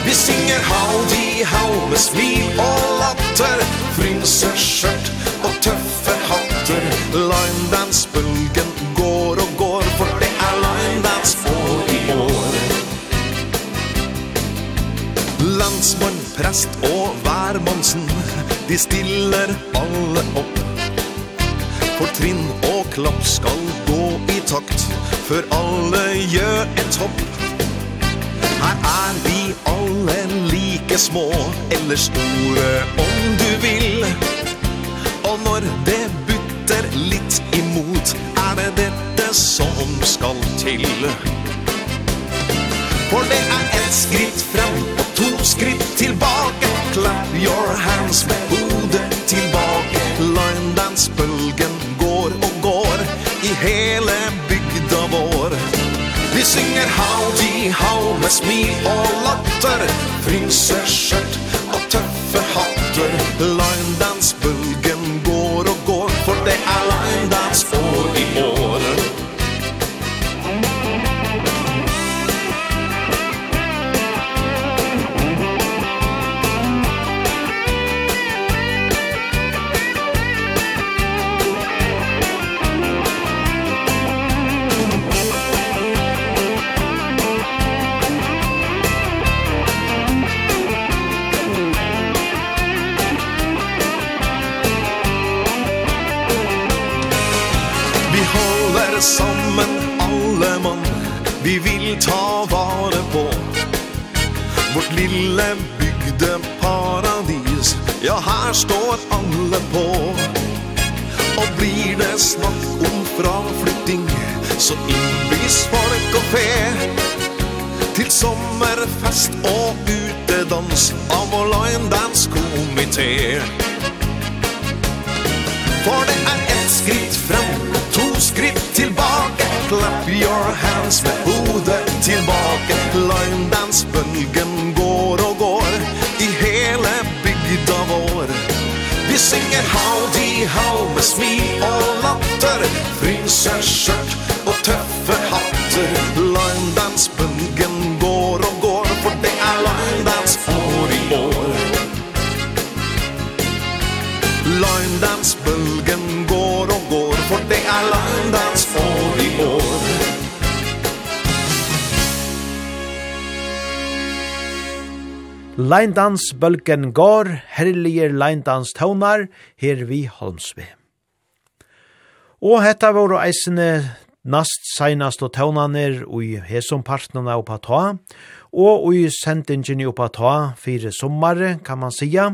Vi synger howdy how med smil og latter. Fryser skjørt og tøffe hatter Løgndansbølgen går og går For det er løgndans år i år. Landsmål prest og værmonsen, de stiller alle opp. For trinn og klapp skal gå i takt, før alle gjør et hopp. Her er vi alle like små, eller store om du vil. Og når det butter litt imot, er det dette som skal til. For det er et skritt fram, to skritt tilbake Clap your hands med hodet tillbaka Løgndansbølgen går og går I hele bygda vår. Vi synger howdy how med smil og latter Fryser skjørt vi vill ta vare på Vårt lille bygdeparadis Ja, her står alle på. Og blir det snakk om fraflytting Så innbys folk og fe. Til sommerfest og utedans Av vår line dance komité. For det er ett skritt frem två skritt tilbake. Clap your hands med hodet tillbaka Løgndansbølgen går og går I hele bygda vår. Vi synger howdy how med smil og latter. Frynser skjørt og tøffe hatter. Løgndansbølgen Leindans bølgen går, herlige leindans tøvnar, her vi Holmsve. Og hetta var eisene nast seinast og tøvnaner ui hesom partnerne oppa ta, og ui sendingen oppa ta fire sommare, kan man sija,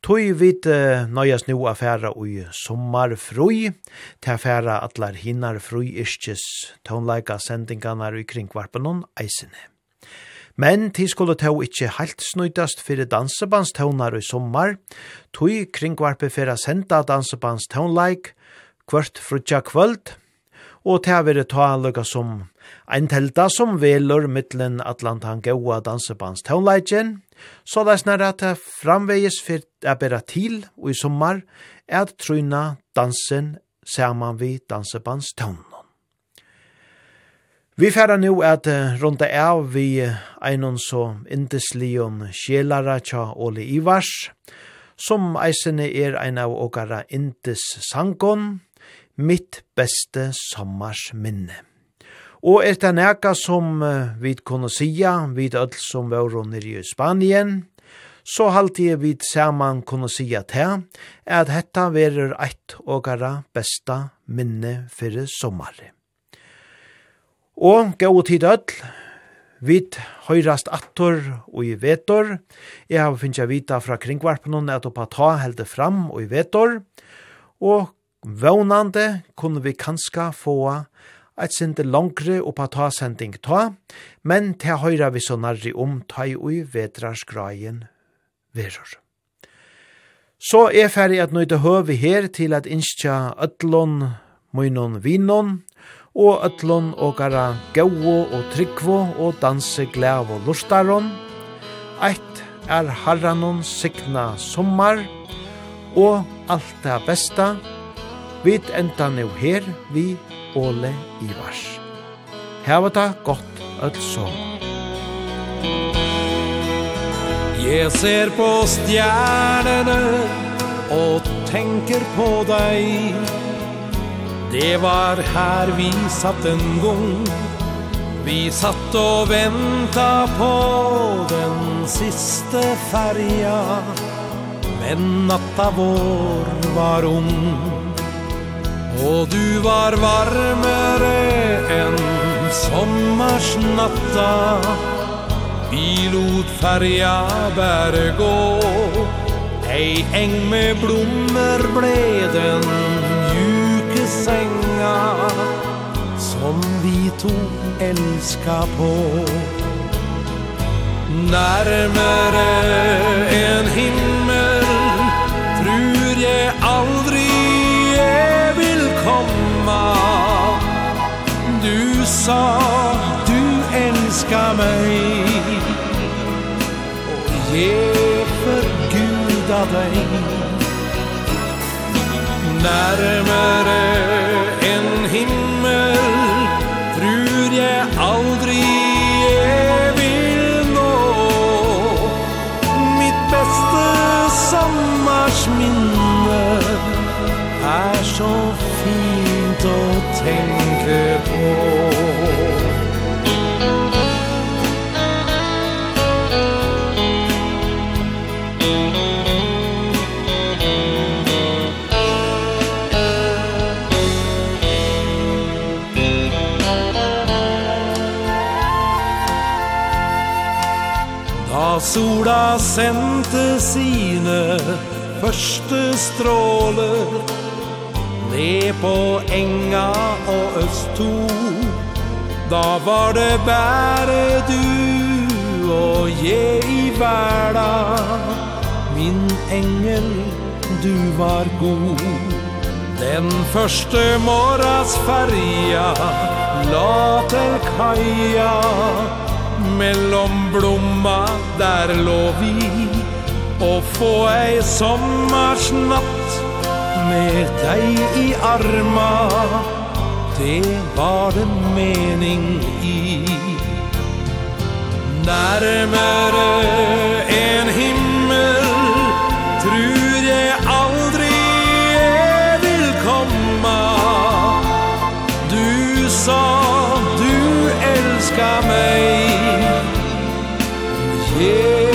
Tøy vit uh, nøyas nu affæra ui sommarfrui, til affæra atlar hinnar frui iskjes tøvnleika sendingarnar ui kringvarpenon eisene. Men ti skulle tå ikkje heilt snøytast fyrir dansebandstånar i sommar, tog kringvarpe fyrir senda dansebandstånleik, kvart frutja kvöld, og til å være ta lukka som ein telta som velur mittlen Atlantan gaua dansebands taunleikjen, så det er snarra at det framvegis for å bæra til og i sommar er at tryna dansen saman vi dansebands taun. Vi færa nu at runda av vi einon så indeslion sjelara tja Ole Ivars, som eisene er ein av åkara indes sangon, mitt beste sommars minne. Og er det neka som vi kunne sia, vi öll som var nere i Spanien, så halte jeg vi saman kunne sia til at hetta verer eit åkara besta minne fyrir sommaren. Og gau tid öll, Vit høyrast attor og i vetor. Jeg har finnst jeg vita fra kringvarpen at oppa ta helde fram og i vetor. Og vånande kunne vi kanska få et sinte langre oppa ta sending ta, men til høyra vi så nærri om ta i ui vetrarsgraien verur. Så er ferdig at nøyde høvi her til at innskja ötlån munnen vinnon, og ötlun og gara gau og tryggvo og danse glæv og lustaron. Eitt er harranon signa sommar og alt det besta. Vit enda nu her vi Ole Ivars. Hava ta gott öll sommar. Jeg ser på stjernene og tenker på deg Det var här vi satt en gång Vi satt och vänta på den sista färja Men natta vår var ung. Och du var varmare än sommarsnatta Vi lot färja bär gå. Ei äng med blommor blev den senga Som vi tog elska på. Nærmere en himmel Trur jag aldrig jeg vil komma. Du sa du älskar mig Och jag förgudar dig. Närmare en himmel Tror jag aldrig jag vill nå. Mitt bästa sommarsminne Är så fint att tänka sola sendte sine første stråler Ned på enga og østtå Da var det bare du og jeg i verda. Min engel, du var god. Den første morras färja La til kaja Mellom blomma der lå vi. Og få ei sommarsnatt Med deg i arma Det var det mening i. Nærmere en himmel Tror jeg aldri jeg vil komme. Du sa du elskar meg. Yeah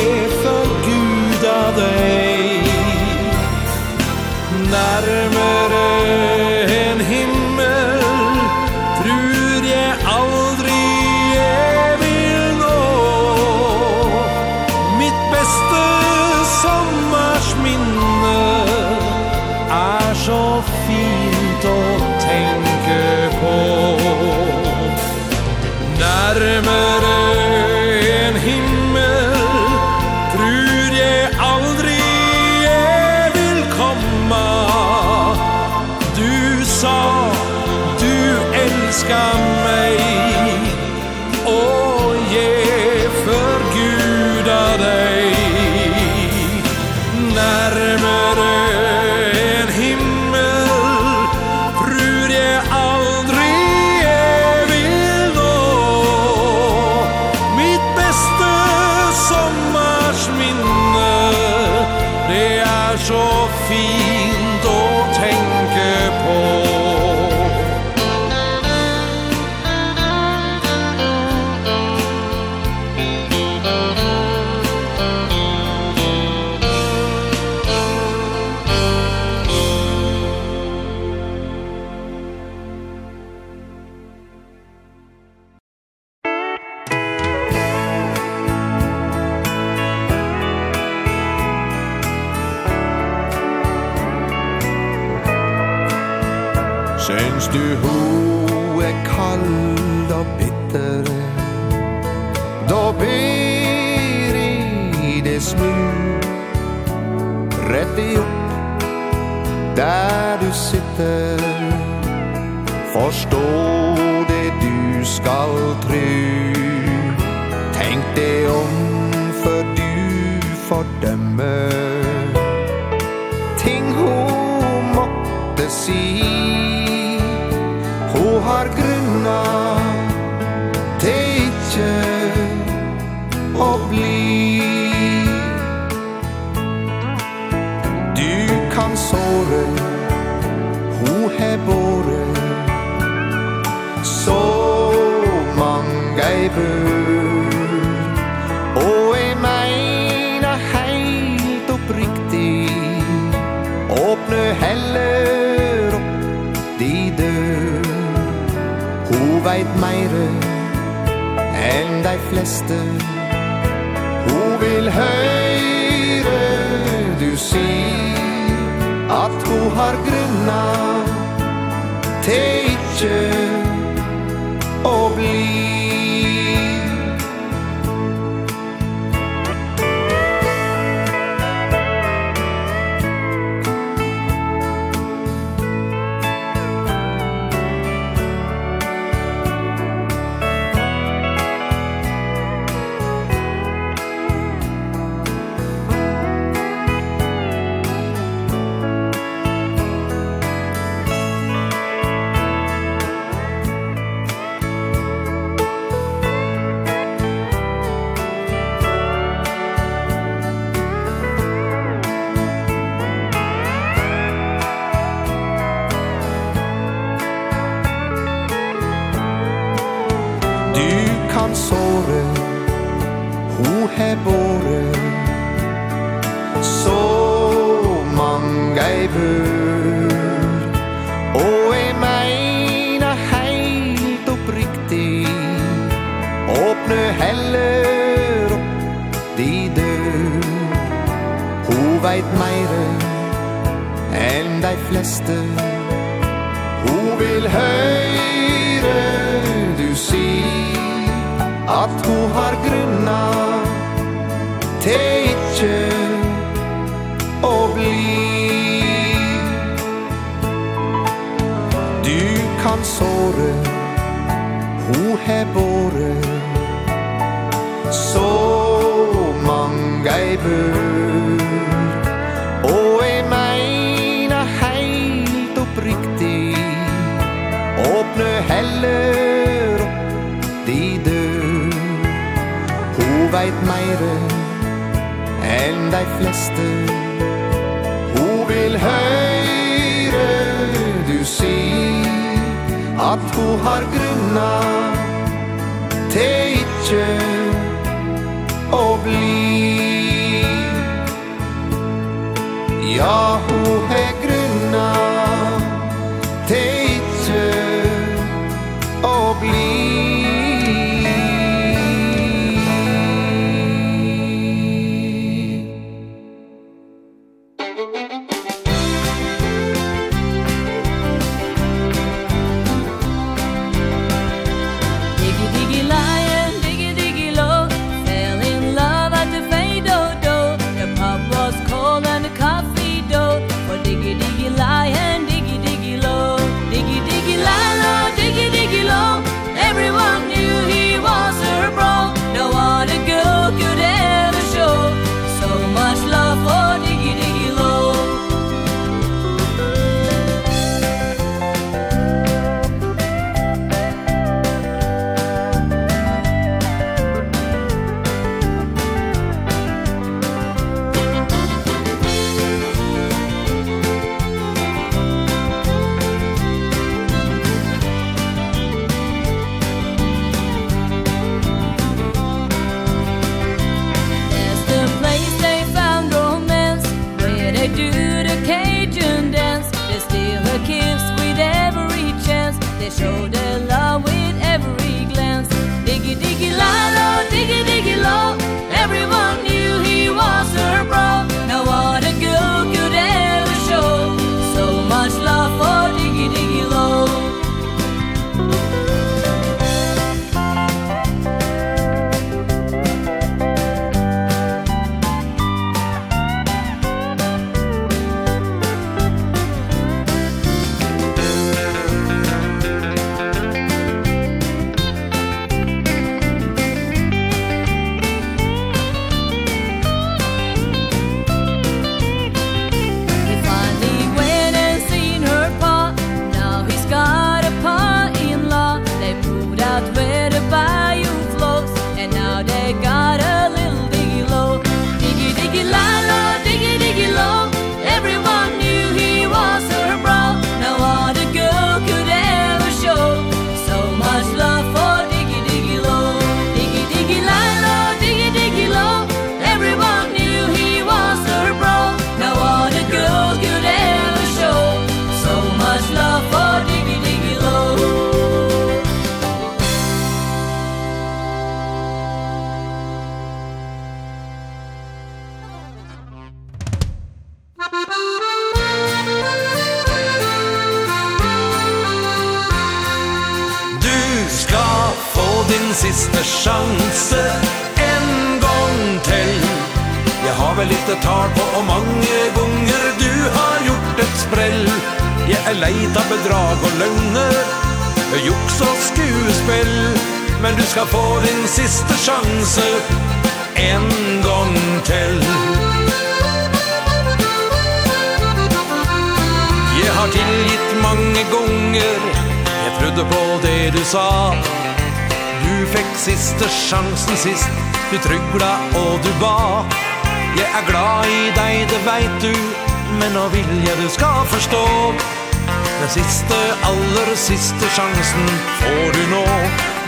siste sjansen får du nå.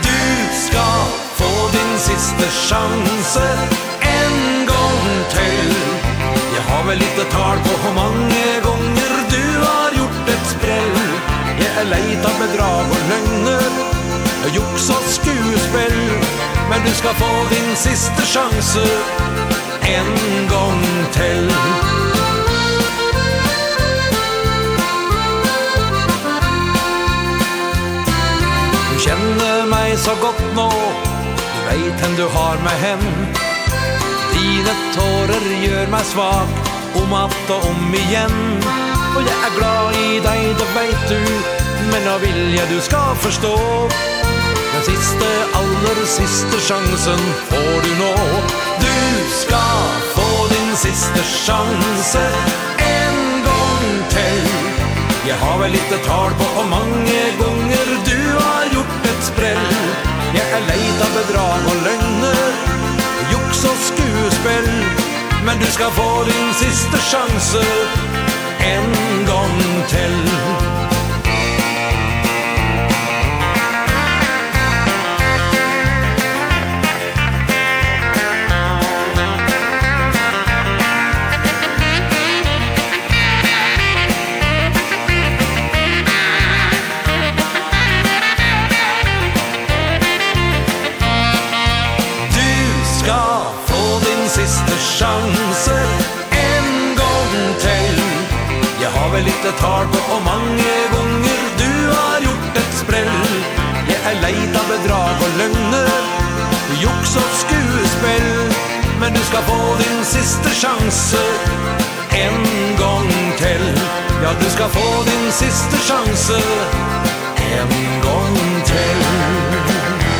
Du skal få din siste sjanse En gang til. Jeg har vel litt tal på hvor mange ganger du har gjort et sprell. Jeg er leit av bedrag og løgner Juks og skuespill. Men du skal få din siste sjanse En gang til. så godt nå. Du vet hvem du har meg hen. Dine tårer gjør meg svak Om at og om igjen. Og jeg er glad i deg, det vet du Men nå vil jeg du skal forstå. Den siste, aller siste sjansen får du nå. Du skal få din siste sjanse En gang til. Jeg har vel lite tal på hvor mange ganger du har gjort et sprell. Jeg er leit av bedrag og løgner Juks og skuespill Men du skal få din siste sjanse En gang til. få din siste sjanse En gång till. Ja, du ska få din siste sjanse En gång till.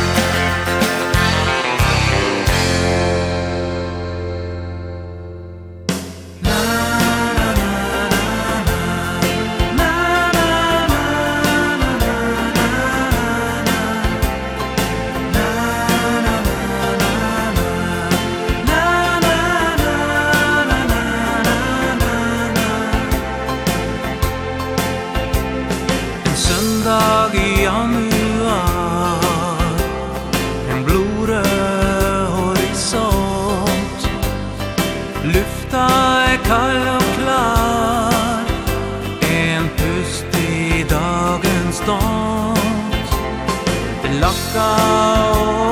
lakka og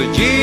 så Jesus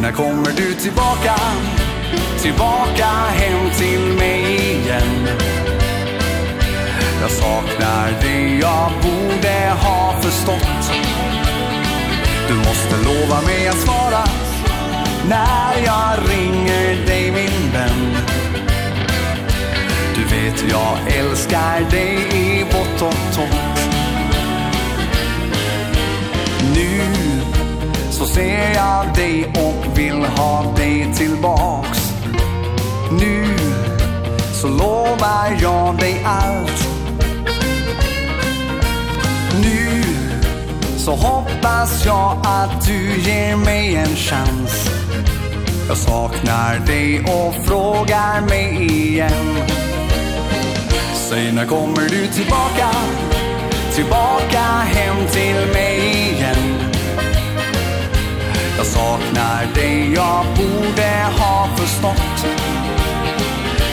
när kommer du tillbaka? Tillbaka hem till mig igen. Jag saknar det jag borde ha förstått. Du måste lova mig att svara När jag ringer dig min vän. Du vet jag älskar dig i bott och tomt Nu så ser jag dig och vill ha dig tillbaks. Nu så lovar jag dig allt. Nu så hoppas jag att du ger mig en chans. Jag saknar dig och frågar mig igen. Säg när kommer du tillbaka? Tillbaka hem till mig. Jag saknar dig, jag borde ha förstått.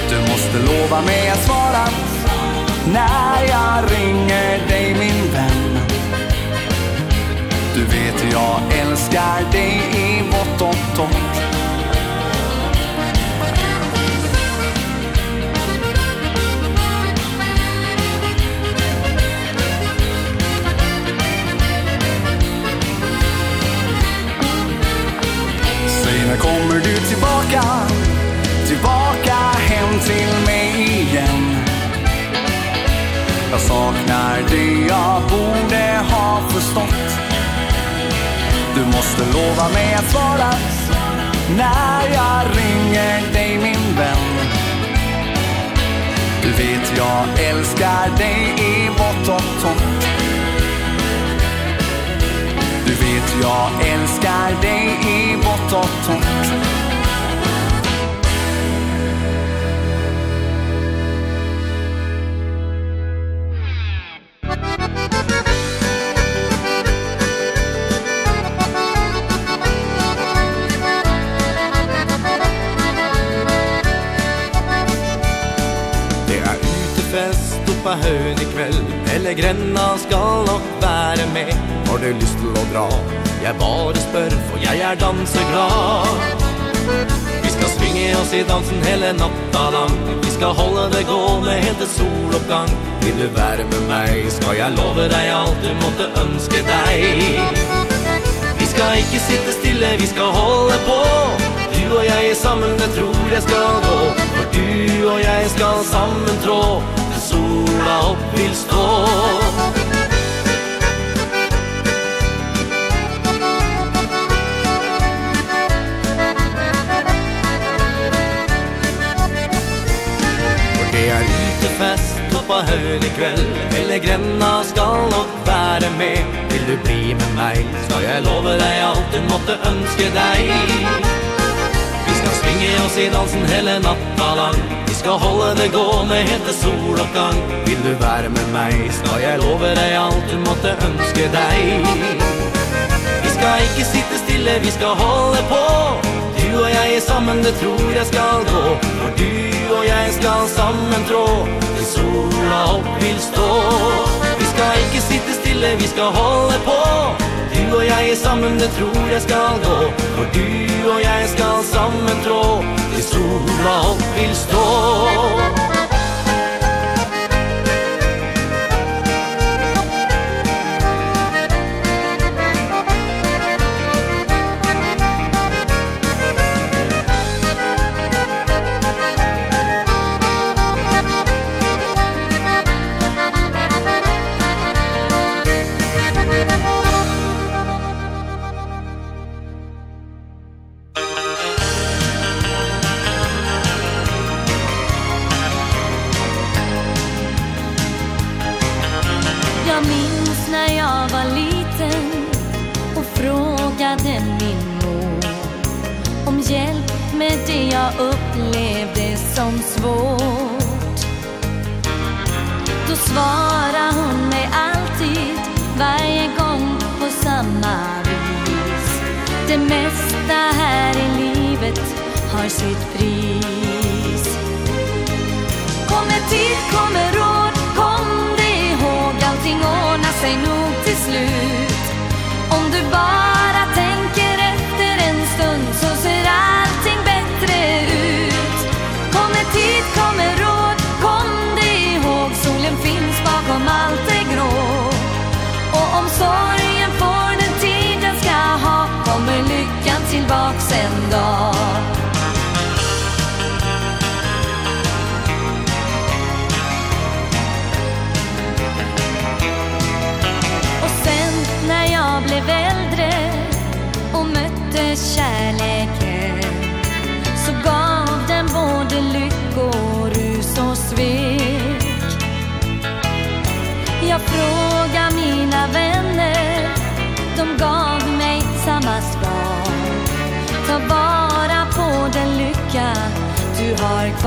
Du måste lova mig att svara När jag ringer dig min vän. Du vet jag älskar dig i vått och torrt kommer du tillbaka? Tillbaka hem till mig igen. Jag saknar det jag borde ha förstått. Du måste lova mig att svara När jag ringer dig min vän. Du vet jag älskar dig i vått och torrt vet jag älskar dig i vått och torrt. Det er utefest på høen i kveld Eller grenna skal bare lyst til å dra. Jeg bare spør, for jeg er danseglad. Vi skal svinge oss i dansen hele natta lang. Vi skal holde det gående helt til soloppgang. Vil du være med meg, skal jeg love deg alt du måtte ønske deg. Vi skal ikke sitte stille, vi skal holde på. Du og jeg er sammen, det tror jeg skal gå. For du og jeg skal sammen trå Til sola opp vil stå. kommer i kveld. Eller gränna skall och være med. Vill du bli med mig Skal jag love dig alt du måtte ønske dig Vi skal svinge oss i dansen hele natta lang. Vi skal holde det gående helt til sol Vil Vill du være med mig Skal jeg love dig alt du måtte ønske dig Vi skal ikke sitte stille Vi skal holde på du og jeg sammen, det tror jeg skal gå. For du og jeg skal sammen trå Til sola opp vil stå. Vi skal ikke sitte stille, vi skal holde på. Du og jeg sammen, det tror jeg skal gå. For du og jeg skal sammen trå Til sola opp vil stå.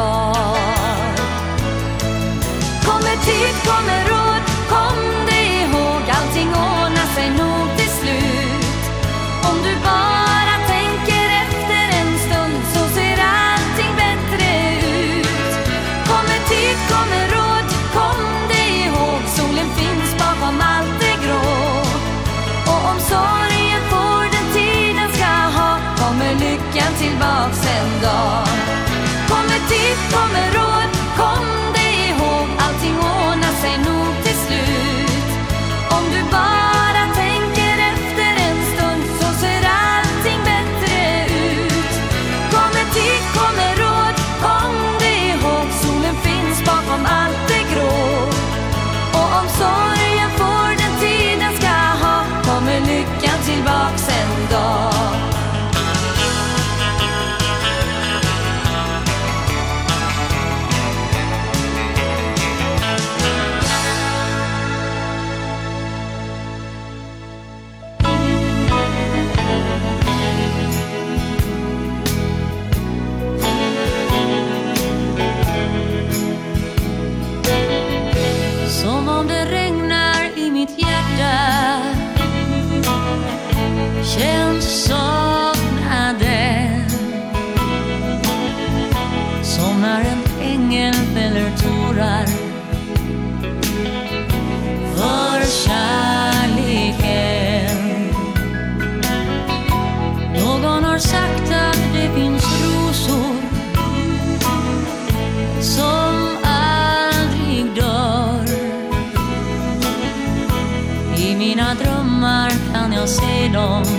fall om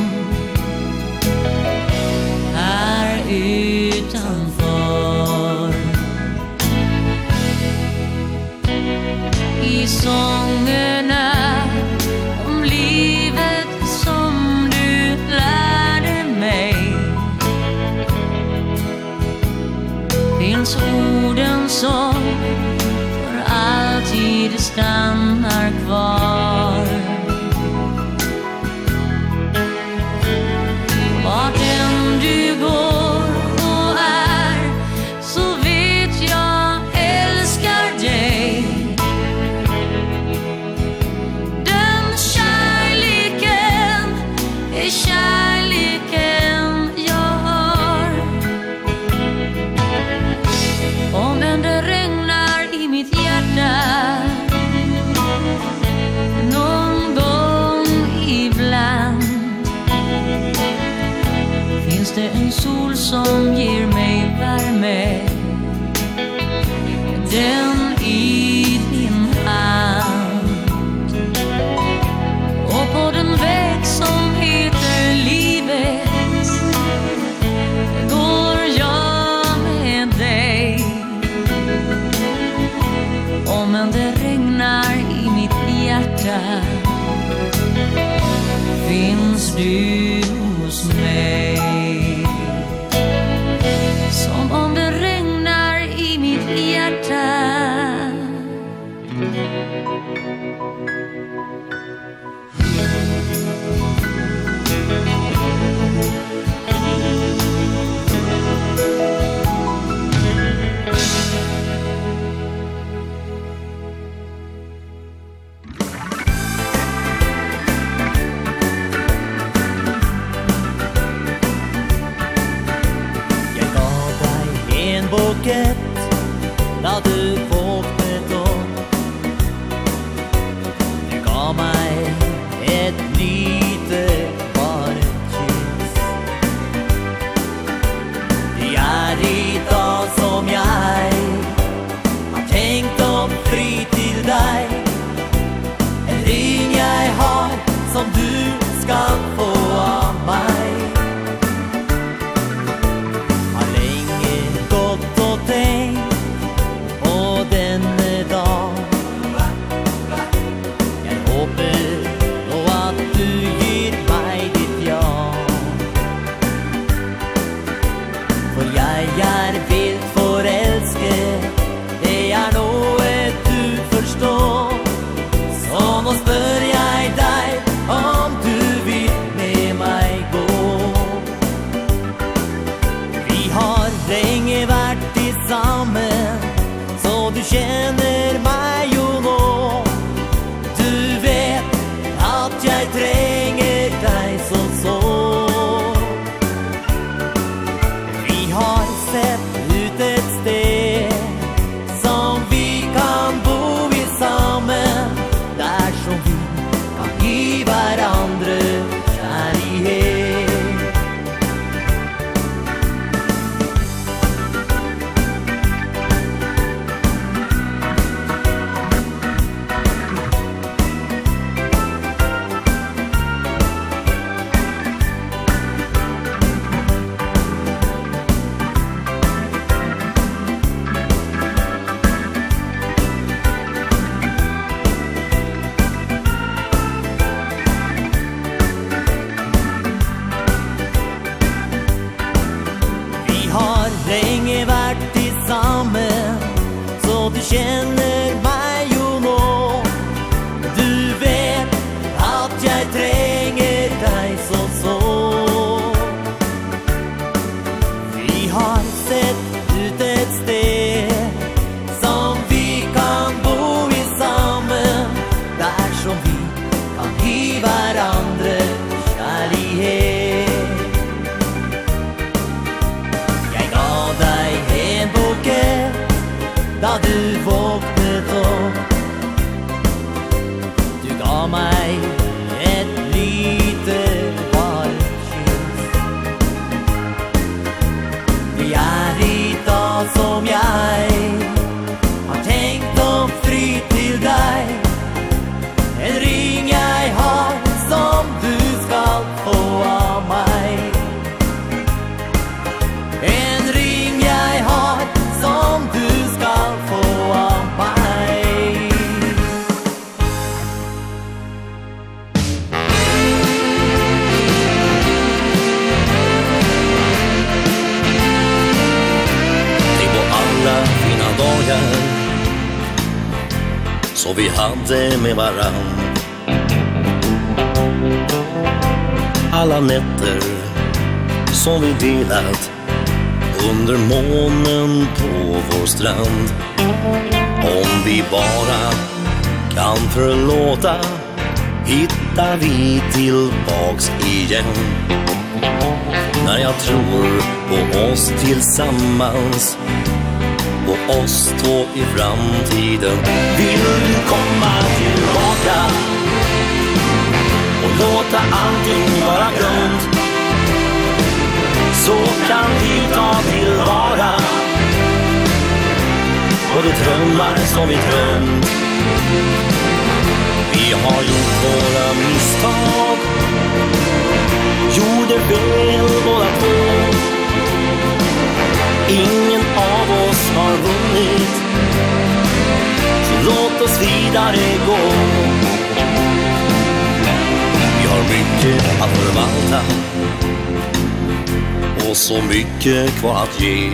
att ge.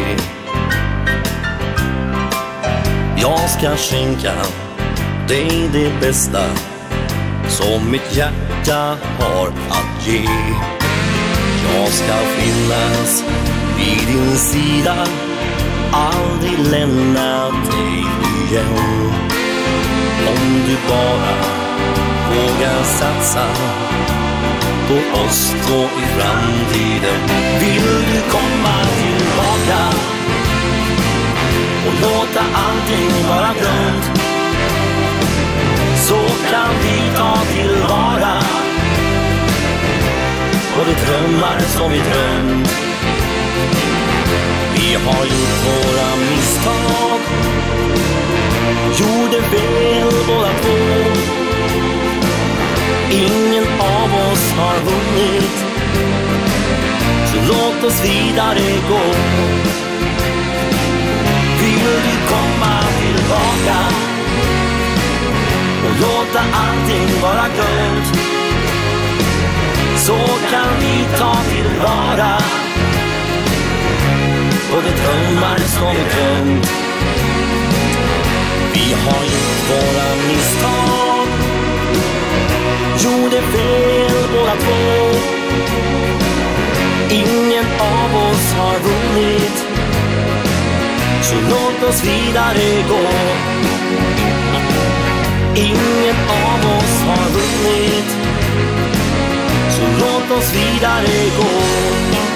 Jag ska skänka dig det bästa Som mitt hjärta har att ge. Jag ska finnas vid din sida Aldrig lämna dig igen. Om du bara vågar satsa På oss två i framtiden Vill du komma till Och låta allting vara grönt Så kan vi ta tillvara Och de drömmar som vi drömt. Vi har gjort våra misstag Gjorde fel båda två. Ingen av oss har vunnit. Så låt oss vidare gå behöver du komma tillbaka. Och låta allting vara glömt Så kan vi ta tillvara Och det drömmar som vi glömt Vi har gjort våra misstag. Gjorde fel båda två. Ingen av oss har vunnit. Så låt oss vidare gå. Ingen av oss har vunnit Så låt oss vidare gå.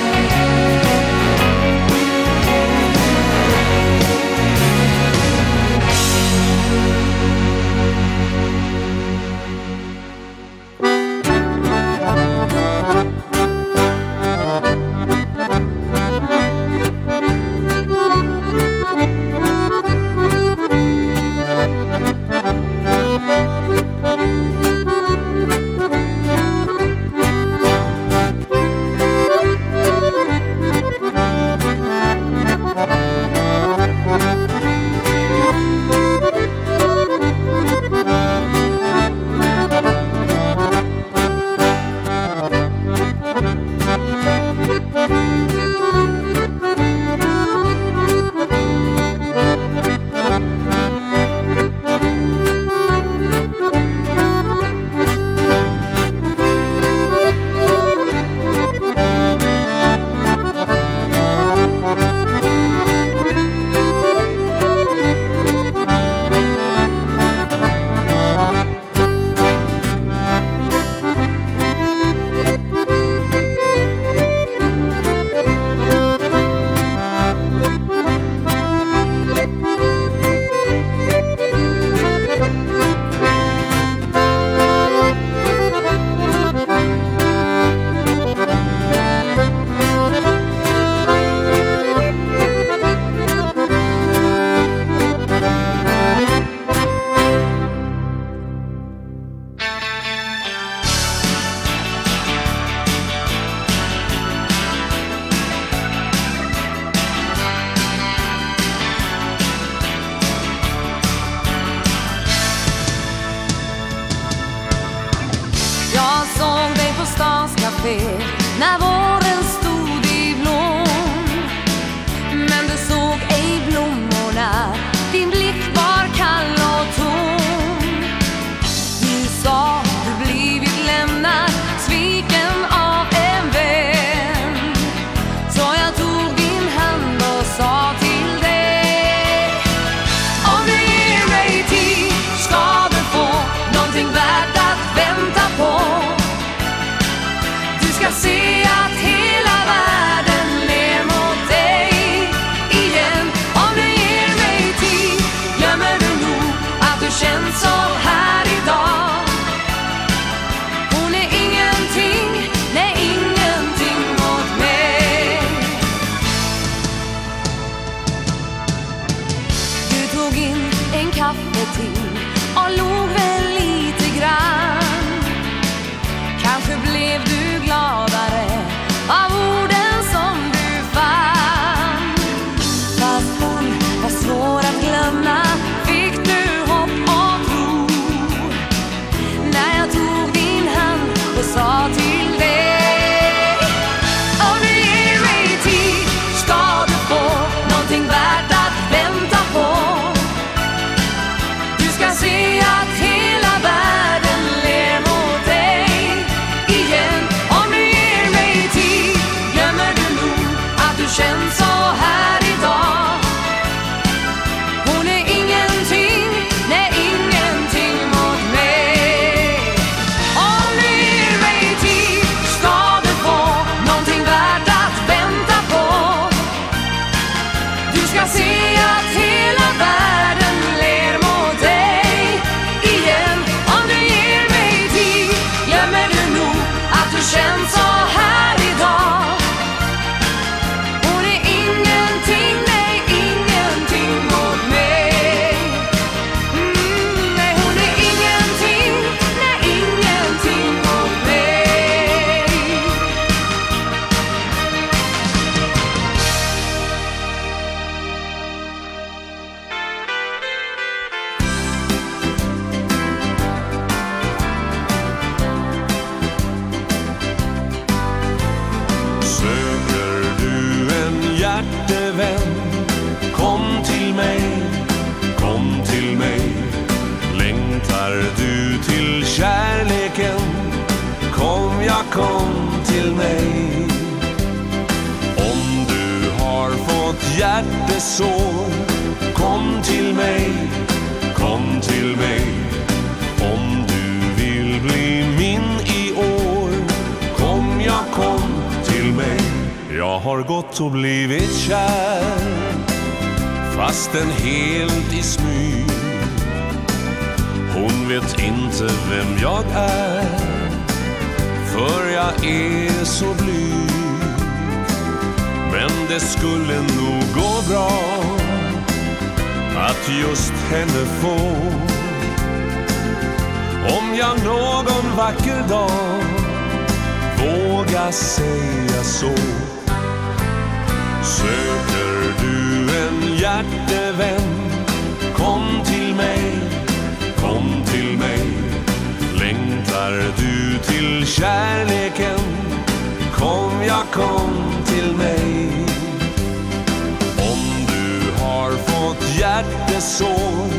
Herrens son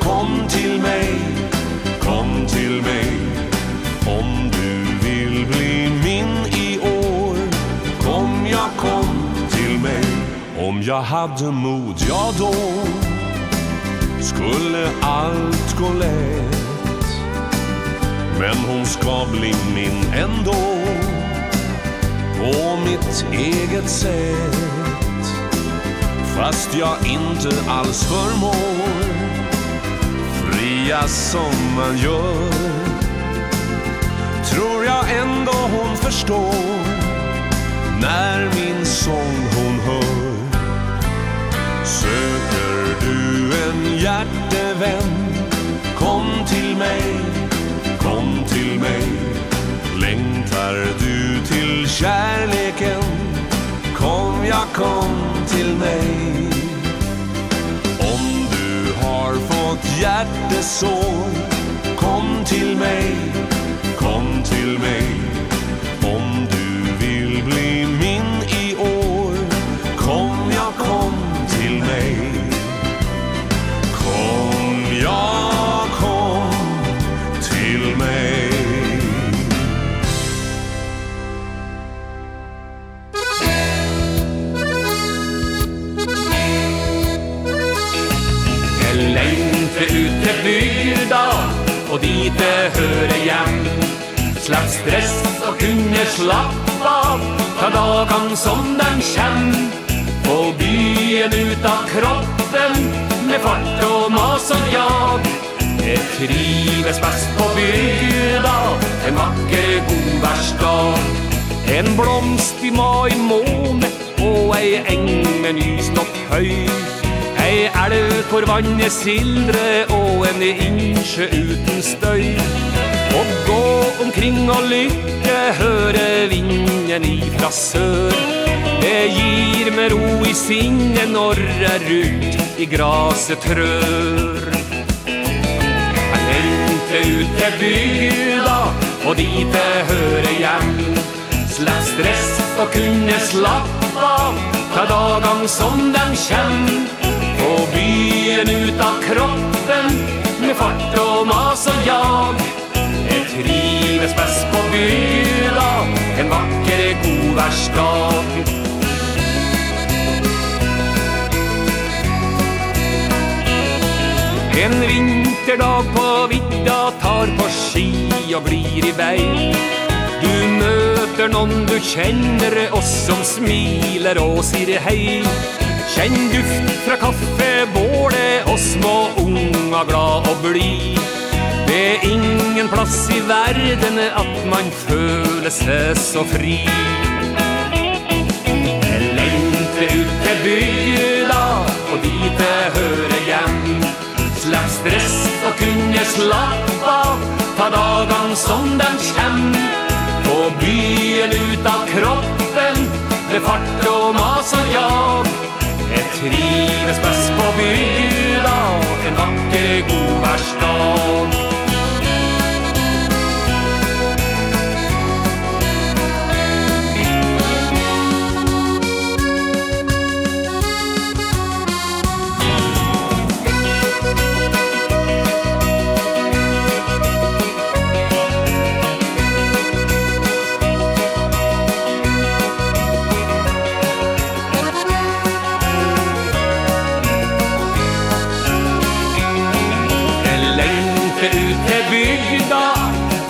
Kom till mig, kom till mig Om du vill bli min i år Kom, ja, kom till mig Om jag hade mod, ja då Skulle allt gå lätt Men hon ska bli min ändå På mitt eget sätt. Fast jag inte alls förmår Fria som man gör. Tror jag ändå hon förstår När min sång hon hör. Söker du en hjärtevän? Kom till mig, kom till mig. Längtar du till kärleken? om jag kom till mig Om du har fått hjärtesår Kom till mig, kom till mig. Om du vill bli min i år Kom, jag kom slapp stress og kunne slappa av. Ta dagen som den kjem Få byen ut av kroppen Med fart og mas og jag. Jeg trives best på bygda En vakker god versdag En blomst i mai måne Og ei eng med nyslått høy. Ei elv for vannet sildre Og en innsjø uten støy. Og gå omkring og lykke Høre vinden ifra sør. Det gir meg ro i sinne Når jeg rundt i graset trør. Jeg lengte ut til bygda Og dit jeg hører hjem. Slapp stress og kunne slapp av Ta dagen som den kjem. På byen ut av kroppen Med fart og mas og jag trives best på bygda. En vacker godvärsdag En vinterdag på vidda tar på ski og blir i vei. Du møter noen du kjenner og som smiler og sier hei. Kjenn duft fra kaffe, båle og små unga glad og blid. Det er ingen plass i verden at man føler seg så fri. Jeg lengter ut til bygda, og dit jeg hører hjem. Slapp stress og kunne slapp av, ta dagen som den kjem. På byen ut av kroppen, med fart og mas og jag. Jeg trives best på bygda, en vakker god værsdag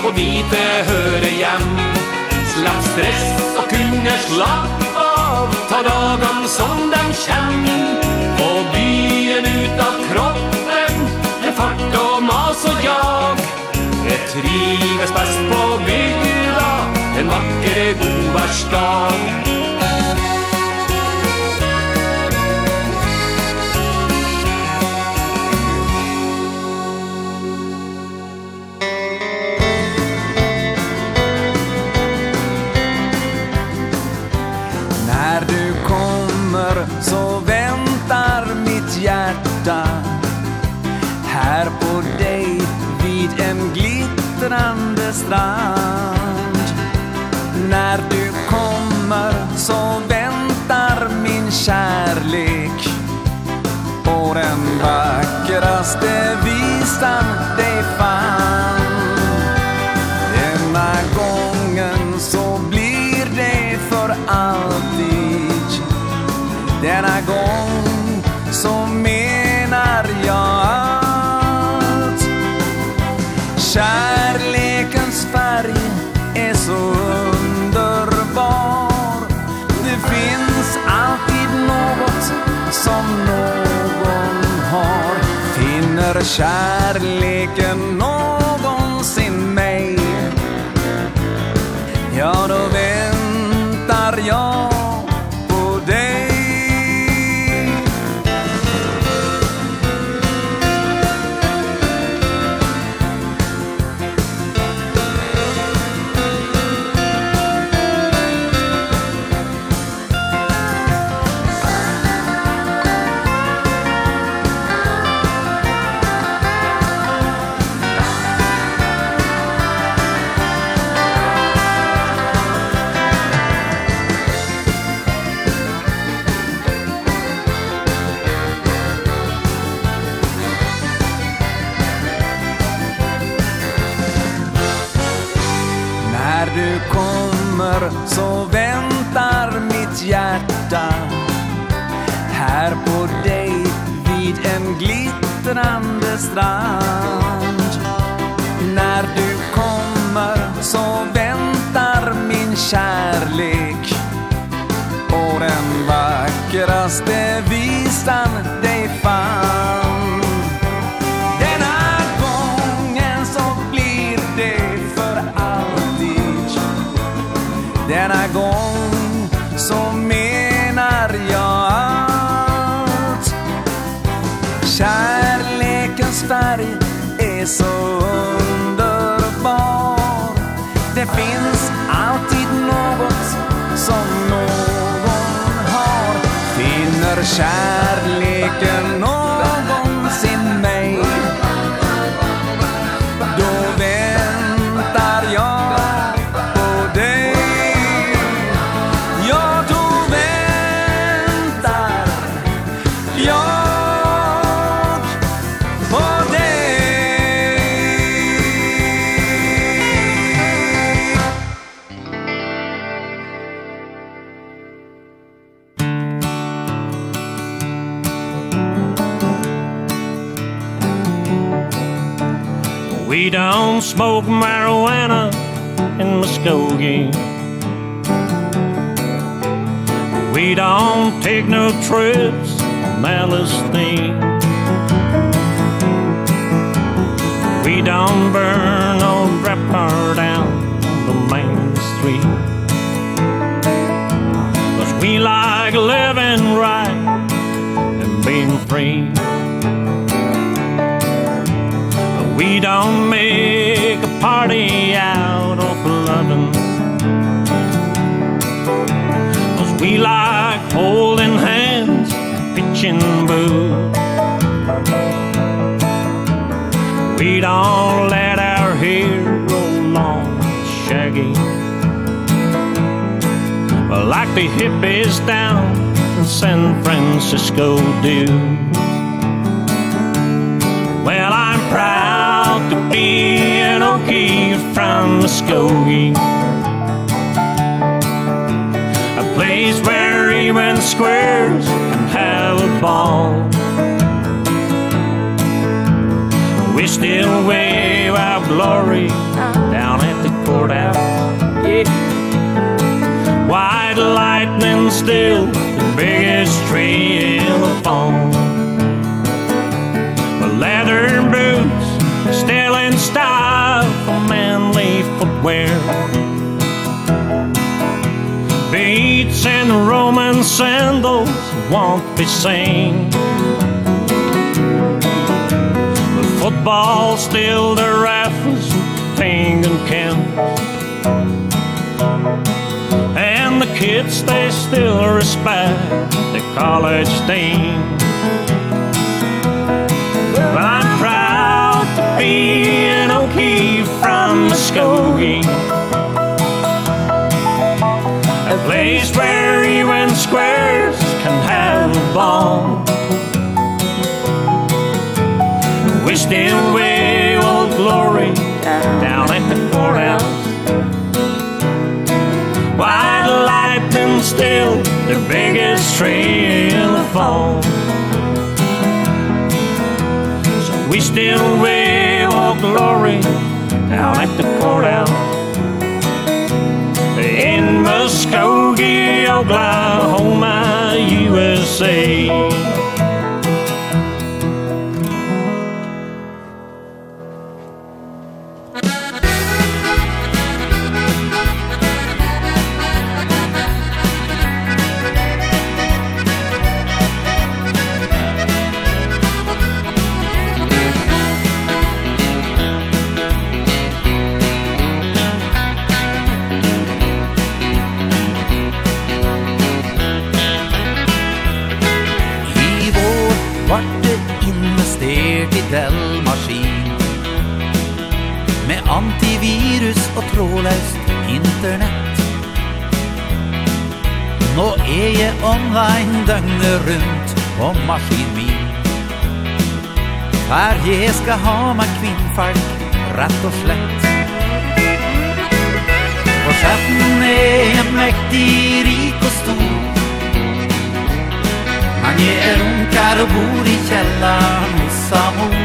få vite hører hjem. Slapp stress og kunne slapp av Ta dagen som den kjem Og byen ut av kroppen Med fart og mas og jag. Jeg trives best på bygda En vakker godværsdag. strand. När du kommer så väntar min kärlek. På den vackraste visan dig det finns alltid något som någon har. Finner kärleken någon Det finns alltid något som någon har. Finner kärleken och smoke marijuana in Muskogee. We don't take no trips, malice thing We don't burn no rapper down the main street. Cause we like living right and being free. We don't make party out of London. Cause we like holding hands pitching boo We don't let our hair roll long shaggy. Like the hippies down in San Francisco do. Well I'm proud to be an Okie from Muskogee. A place where even squares can have a ball. We still wave our glory down at the courthouse. Yeah. White lightning still the biggest tree in the phone where Beats and Roman sandals won't be seen. The football still the raffles thing and camp And the kids they still respect the college team. I'm proud to be an Okie from Muskogee A place where even squares can have a ball We still way old glory down at the courthouse. White lightning still the biggest tree in the fall. So we still way old glory down at the courthouse in Muskogee, Oklahoma, USA. er jeg online døgnet rundt på maskin min. Her jeg skal ha meg kvinnfolk, rett og slett. For chatten er jeg mektig, rik og stor. Han jeg er unkar og bor i kjellaren hos Amor.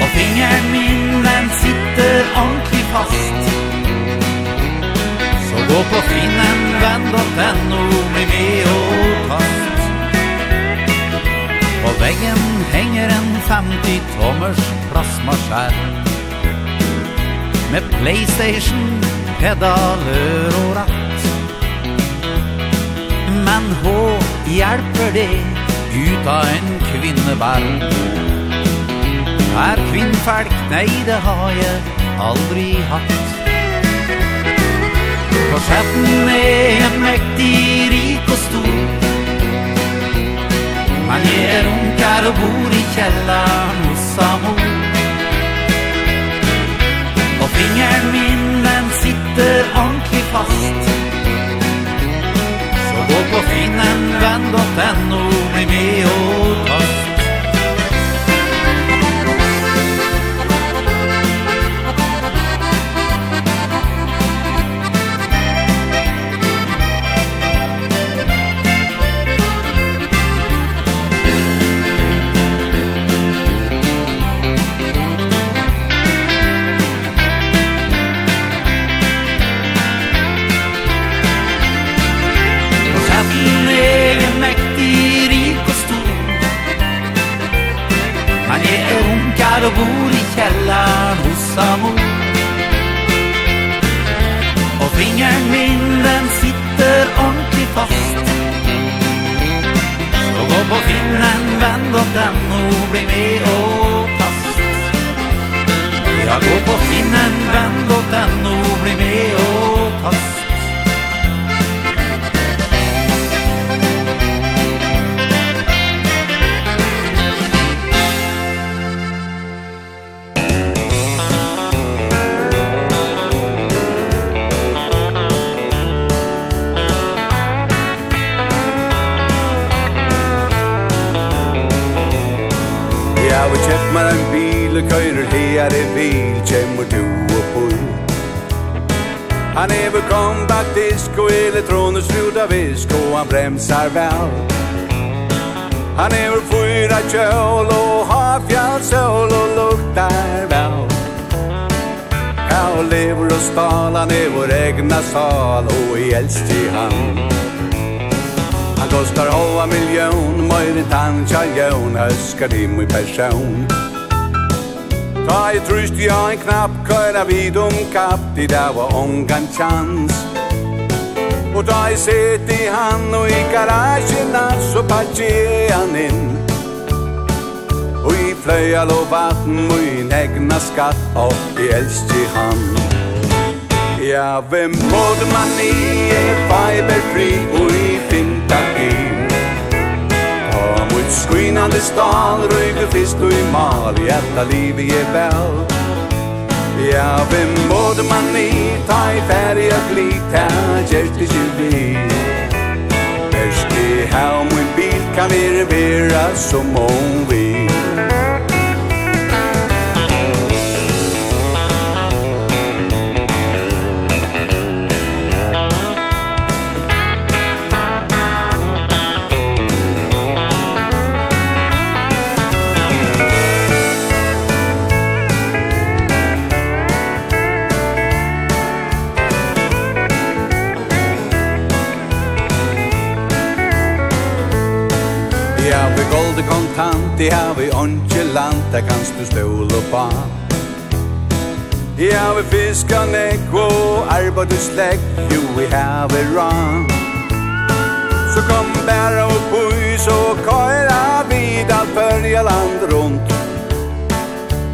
Og fingeren min, den sitter ordentlig fast. Gå på finnenvenn.no Bli med og kast. På veggen henger en 50-tommers plasmaskjerm Med Playstation, pedaler og ratt. Men hå hjelper det ut av en kvinneberg Er kvinnfolk, nei det har jeg aldri hatt For staten er en mektig, rik og stor? Man ger unkar og bor i källan hos Amor Og fingeren min den sitter ordentlig fast. Så gå på finnen, vend åt den og bli med och bor i källaren hos amor Och fingern min den sitter ordentligt fast. Så gå på finnen, vänd åt den och bli med och fast. Ja, gå på finnen, vänd åt den och bli med och køyrer her i bil Kjemmer du og bor Han er vel kompaktisk och elektroner slutar visk Og han bremsar vel. Han er vel fyra kjøl Og har fjallsøl Og luktar vel. Ja, og lever og stal, han er vår egna sal Og i elst i hand Han kostar hova miljon, möjligt tansja tjaljon, öskar i min person Ta i jag vi har en knapp køyra vid om kapp. Det där var ongan chans. Og ta i set i han og i garagerna Så parkerar han inn. Og i flöjal och vatten og i negna skatt og i älst i hand Ja, vem både man i er Fiberfri og i finta i. Skrynande stal röjde fisk och i mal. I etta liv i er vel. Ja, vem både man i Ta i färg og glit Här gjerst i tjubi Värst i här min bil Kan vi revera som om vi det har vi åndtje land, der kan du ståle på. Ja, vi fiskar nek og arbeidslegg, jo vi har vi rann. Så kom bæra og boi, så køyra vid alt fyrja land rundt.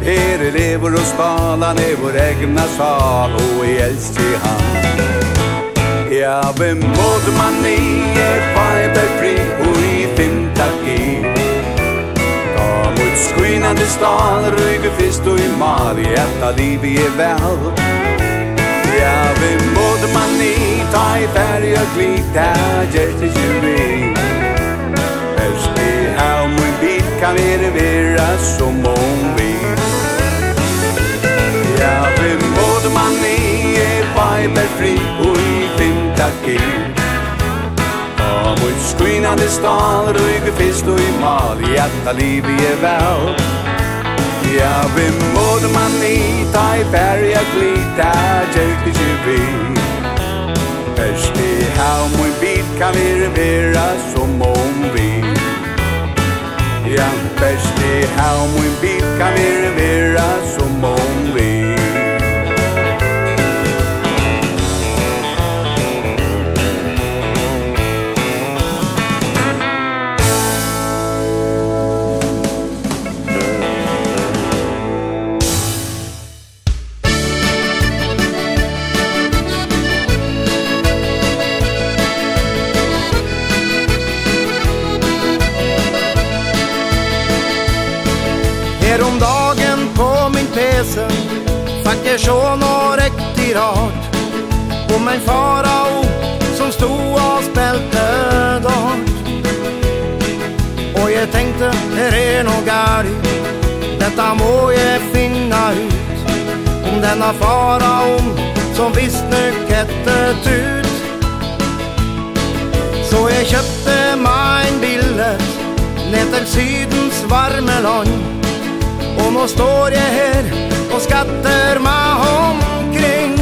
Her elever og spalan er vår egna sal, og i elst han. Ja, vi måtte man i, er fiberfri, og i fintak i. Ett skynande stan ryker fist og i mal i etta liv i er vel. Ja, vi måtte man i ta i færg og glit her gjerst i kjuri Helst i hau og min bil kan vi revera som om vi. Ja, vi måtte man i e vibe fri og i finta kilt brinnande stan Røyke fisk og i mal I etta liv i er vel Ja, vi måte man i Ta i færg og glita Gjerk i kjivi Først i haum og i bit Kan vi revera som om vi. Ja, først i haum og i bit Kan vi revera som om vi. verkar så nå riktig rart. Om en farao som stod og spilte dart. Og jeg tenkte, her er noe gæri Detta må jeg finna ut. Om denna faraon som visst nøk etter tut. Så jeg kjøpte meg en billet Ned til sydens varme land. Og nå står jeg her og skatter meg omkring.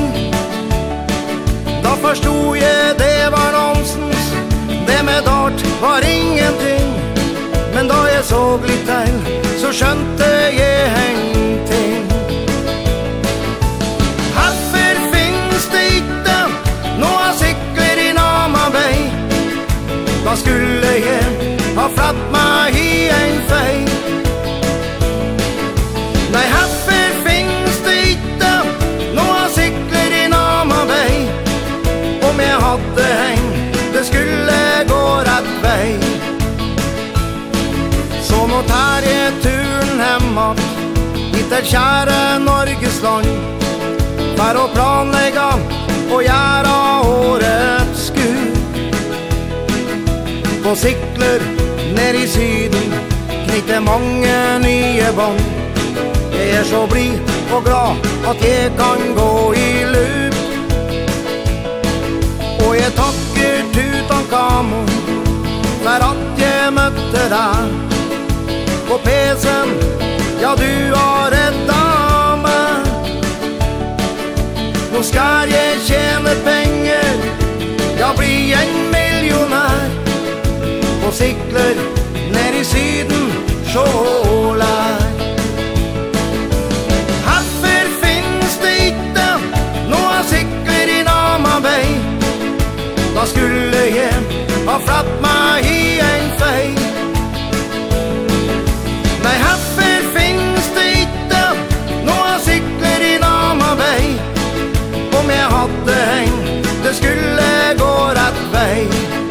Da förstod jeg det var nonsens Det med dart var ingenting. Men då så litt lite så skönte jag ingenting Herfor finnes det ikke Några cykler i nama vei. Da skulle jeg ha fratt meg i en fej så tar jeg turen hemma. Mitt är kjære Norges land. For å planlegge og gjøre årets skur. På sikler ned i syden Knyter mange nye bånd. Jeg er så blid og glad at jeg kan gå i lup. Og jeg takker Tutankamon For at jeg møtte deg på PC'n Ja, du har räddat mig Nu ska jag tjäna pengar Ja, blir en miljonär På cykler ner i syden Sjålar Haffer finns det inte Några cykler i Nama vei. Da skulle jag ha fratt mig i en fej vei.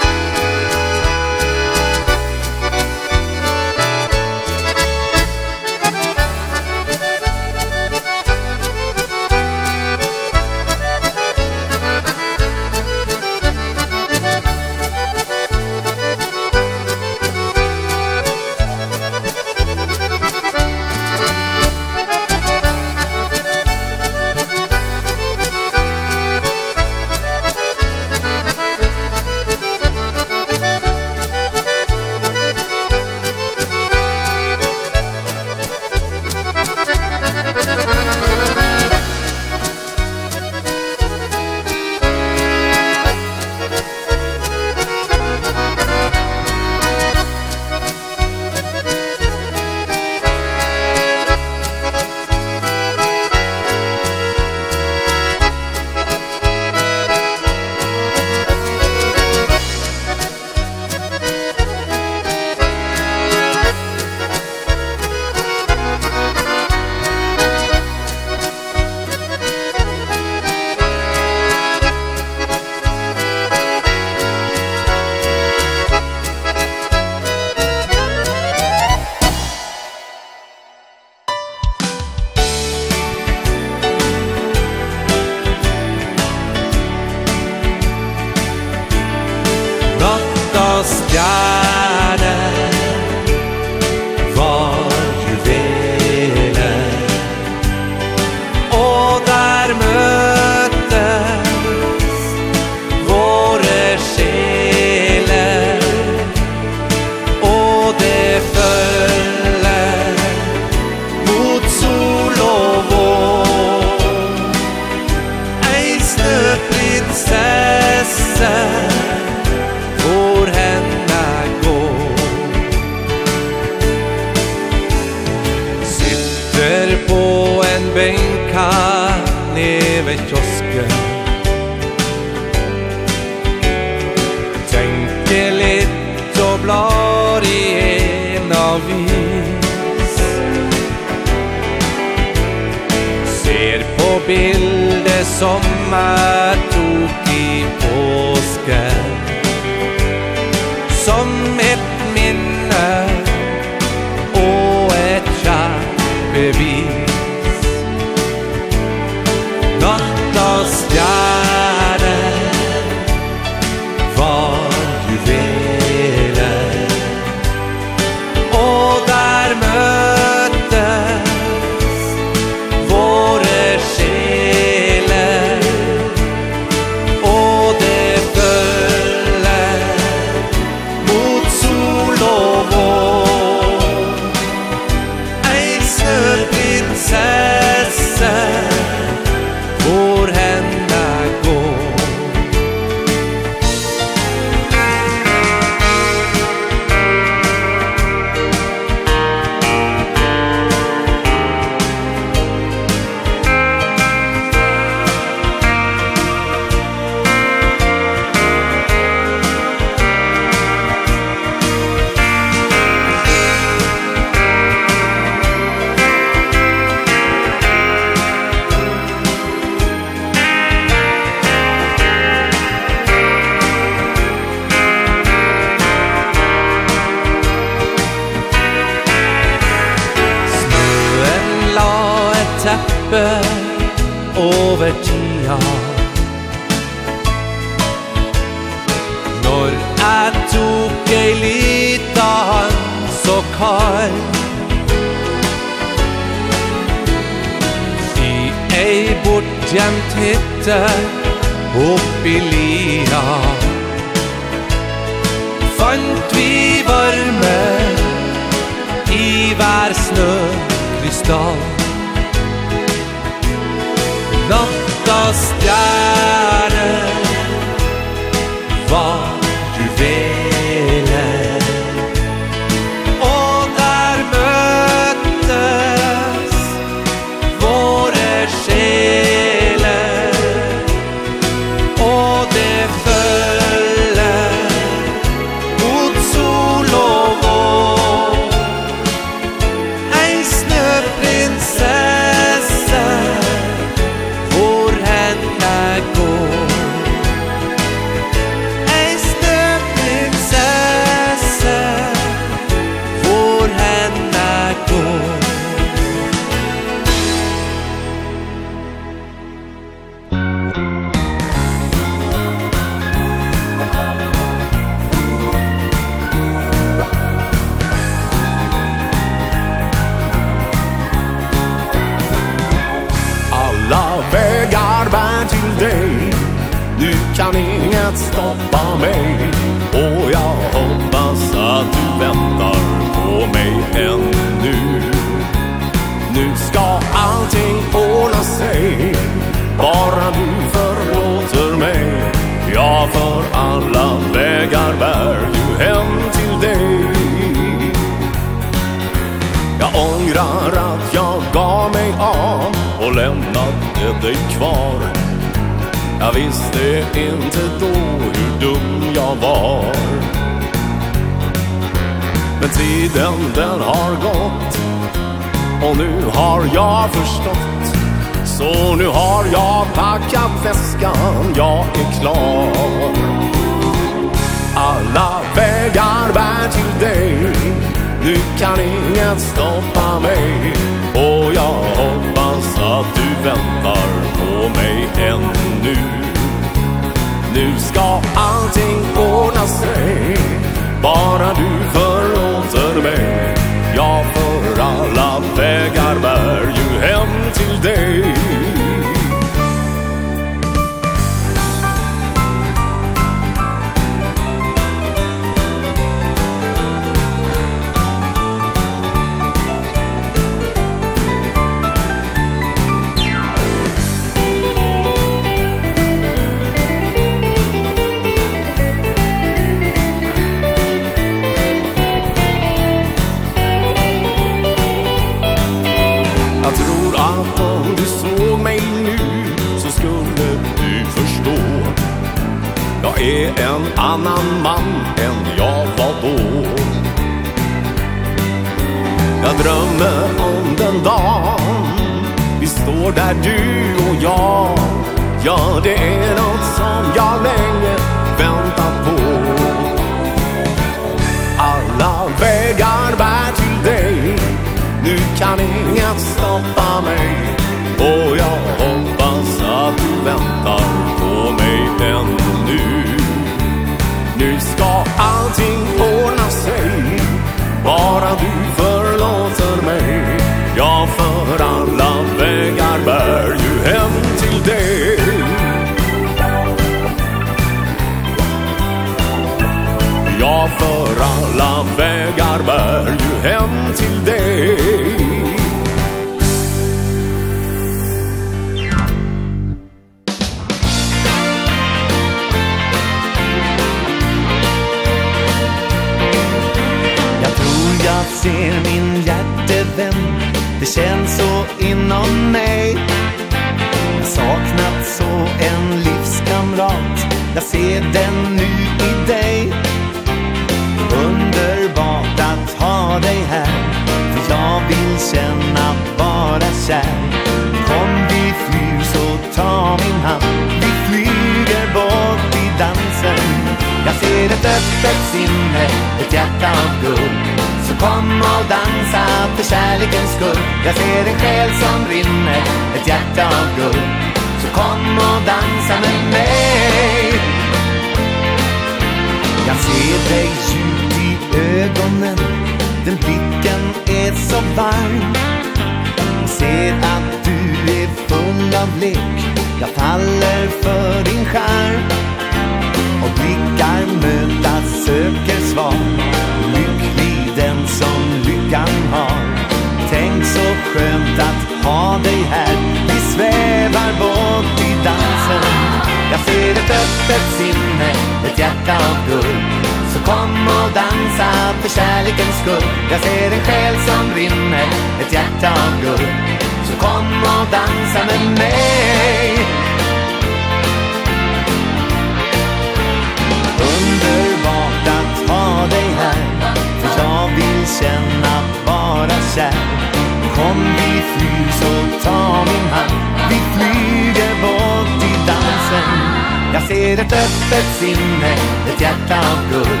hjärta av guld.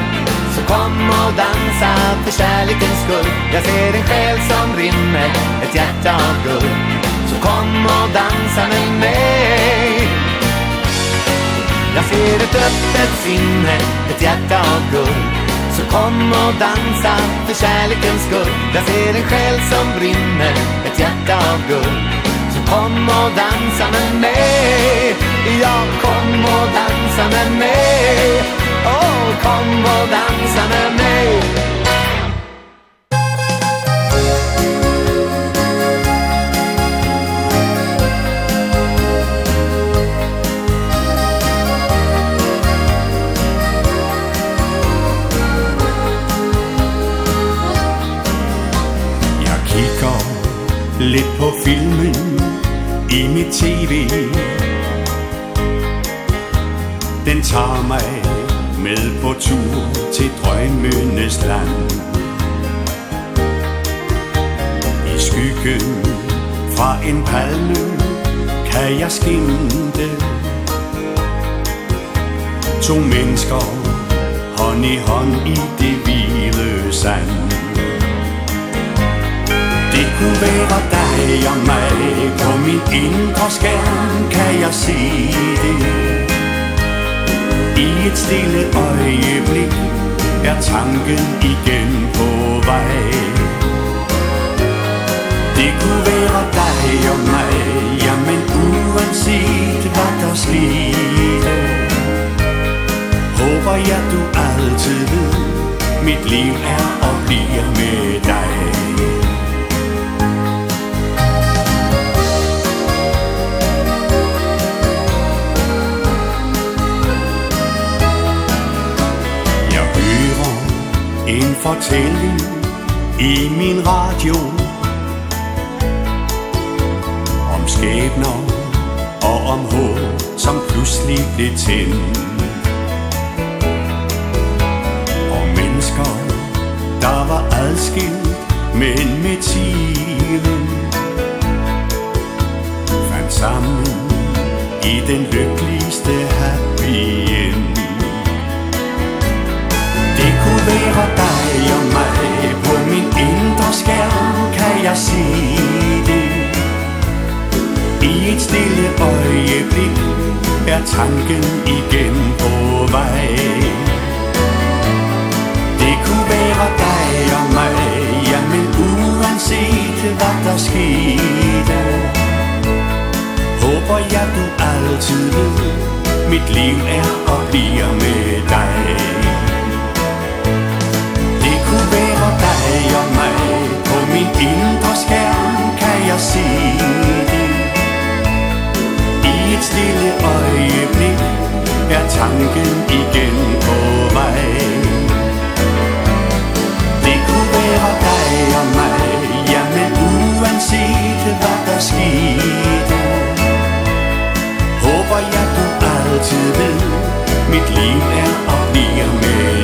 Så kom och dansa för kärlekens skull. Jag ser en själ som rinner, ett hjärta av guld. Så kom och dansa med mig. Jag ser ett öppet sinne, ett hjärta av guld. Så kom och dansa för kärlekens skull. Jag ser en själ som brinner, ett hjärta av guld. Så kom och dansa med mig. Ja, kom och dansa med mig. Åh, oh, kom och dansa med mig. Jag kikar lite på filmen i mitt tv Den tager mig med på tur til drømmenes land. I skyggen fra en palme kan jeg skimte. To mennesker hånd i hånd i det hvide sand. Det kunne være dig og mig På min indre skærm kan jeg se det. I et stille øjeblik Er tanken igen på vej. Det kunne være dig og mig Jamen uanset hvad der skete Håber jeg du altid ved Mit liv er og bliver med dig. fortælling i min radio Om skæbner og om håb, som pludselig blev tændt. Og mennesker, der var adskilt, men med tiden Fandt sammen i den lykkeligste det var dig och mig På min inre skärm kan jag se det I et stille øjeblik Er tanken igen på vej Det kunne være dig og mig Jamen uanset hvad der skete Håber jeg du altid ved Mit liv er og bliver med dig. dig och mig På min intagsskärm kan jag se dig. I ett stille ögonblick är tanken igen på mig. Det kunne være dig og mig Ja, men uanset hvad der skete Håber jeg du altid ved Mit liv er og bliver med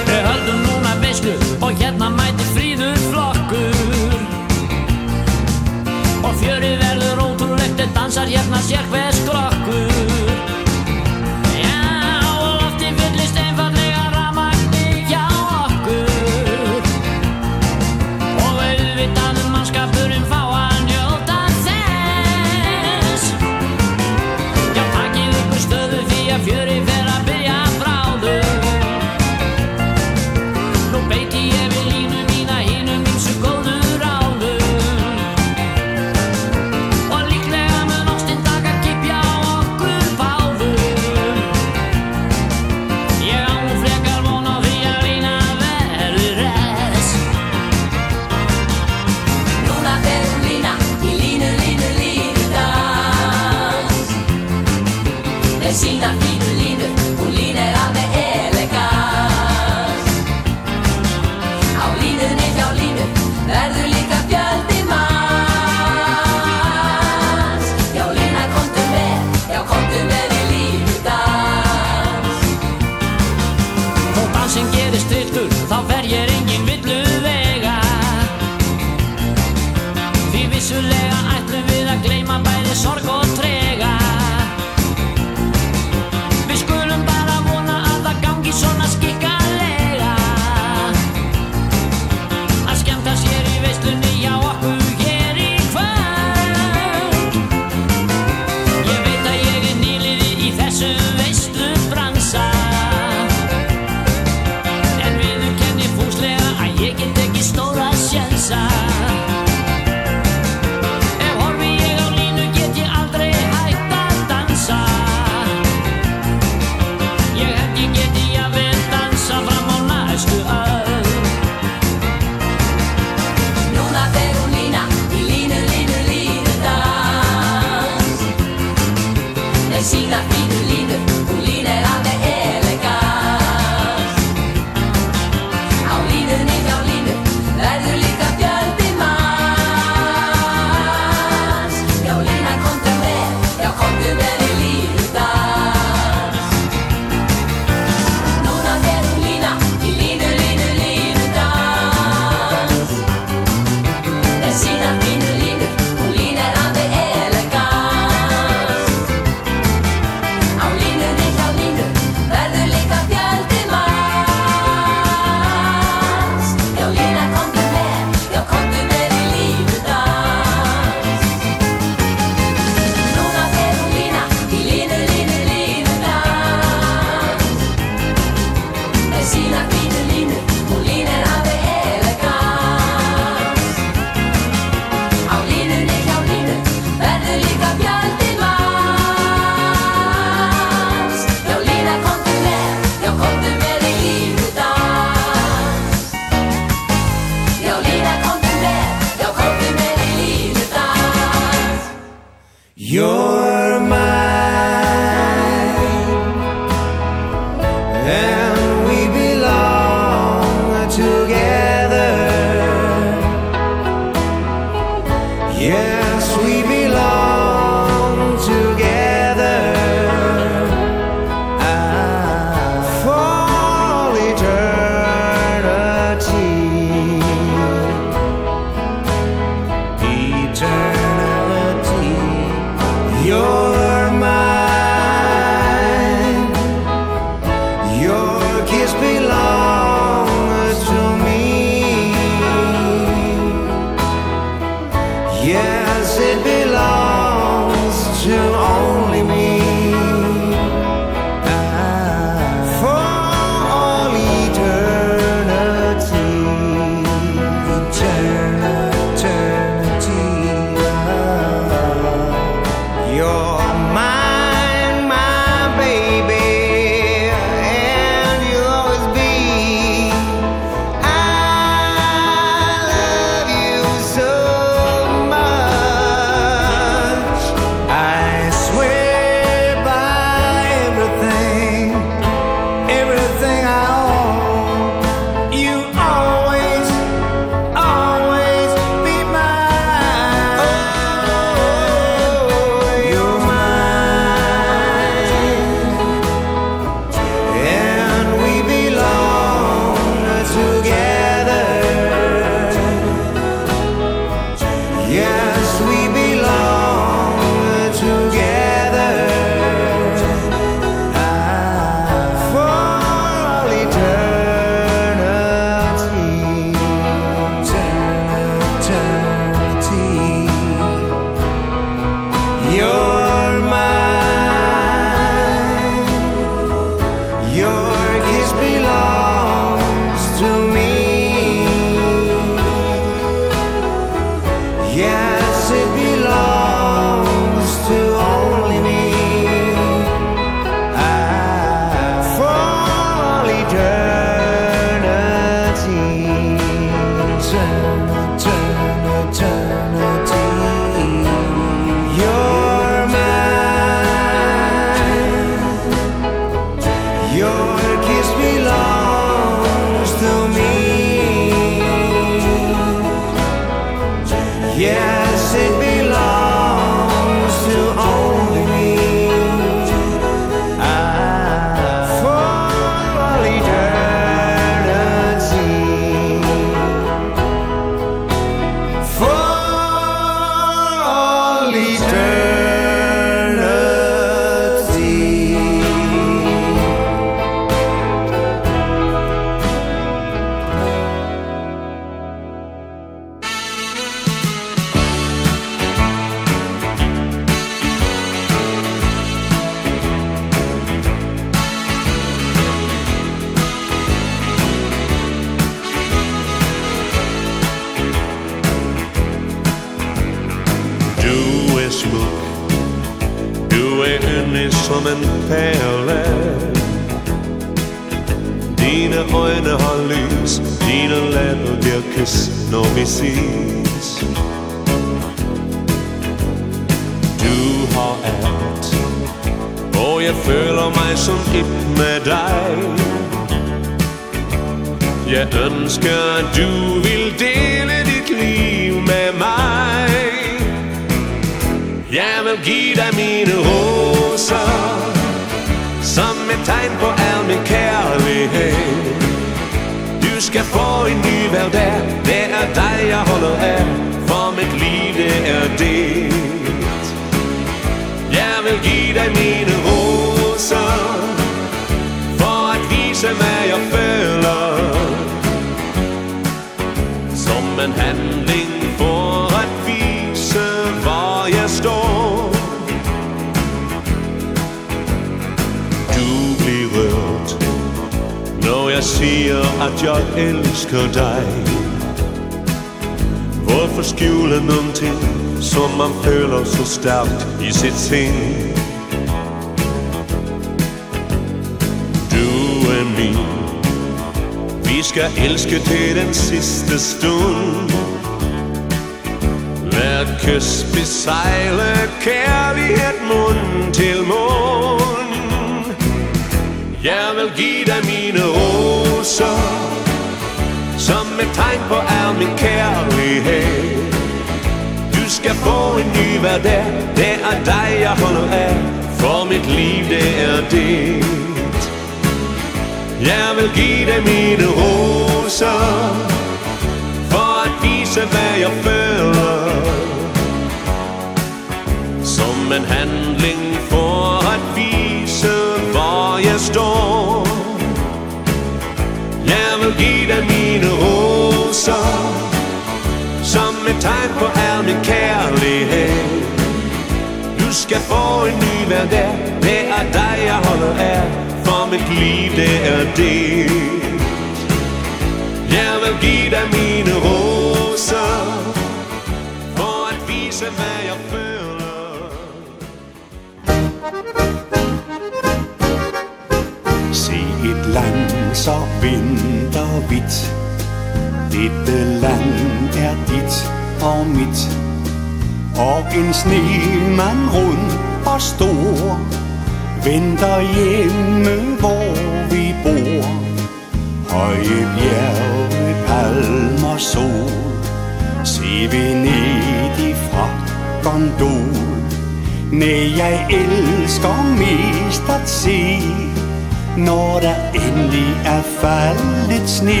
faldet sne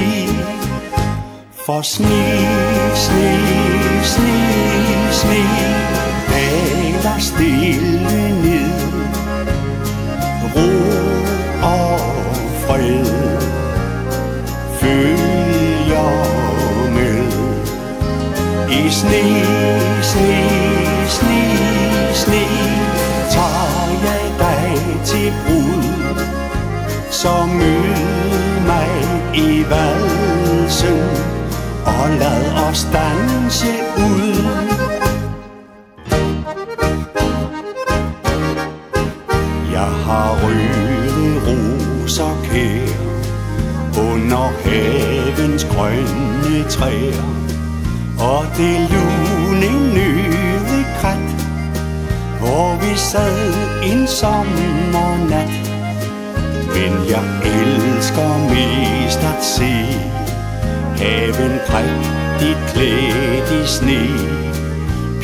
For sne valsen Og lad os danse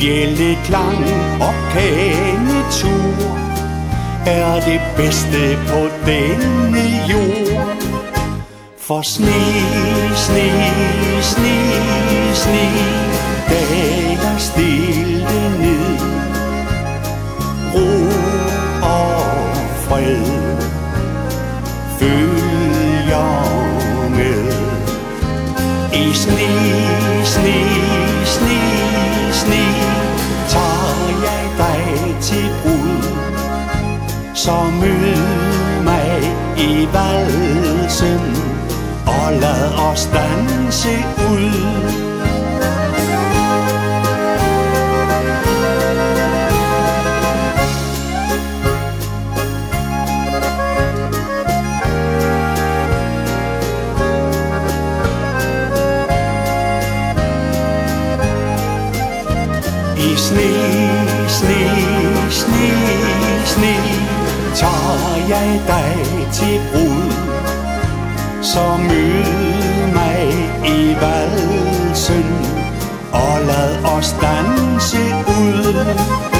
bjælleklang og tur. Er det bedste på denne jord? For sne, sne, sne, sne. Så mød mig i valsen. Og lad os danse ud Tager jeg dig til brud Så mød mig i valsen Og lad os danse ud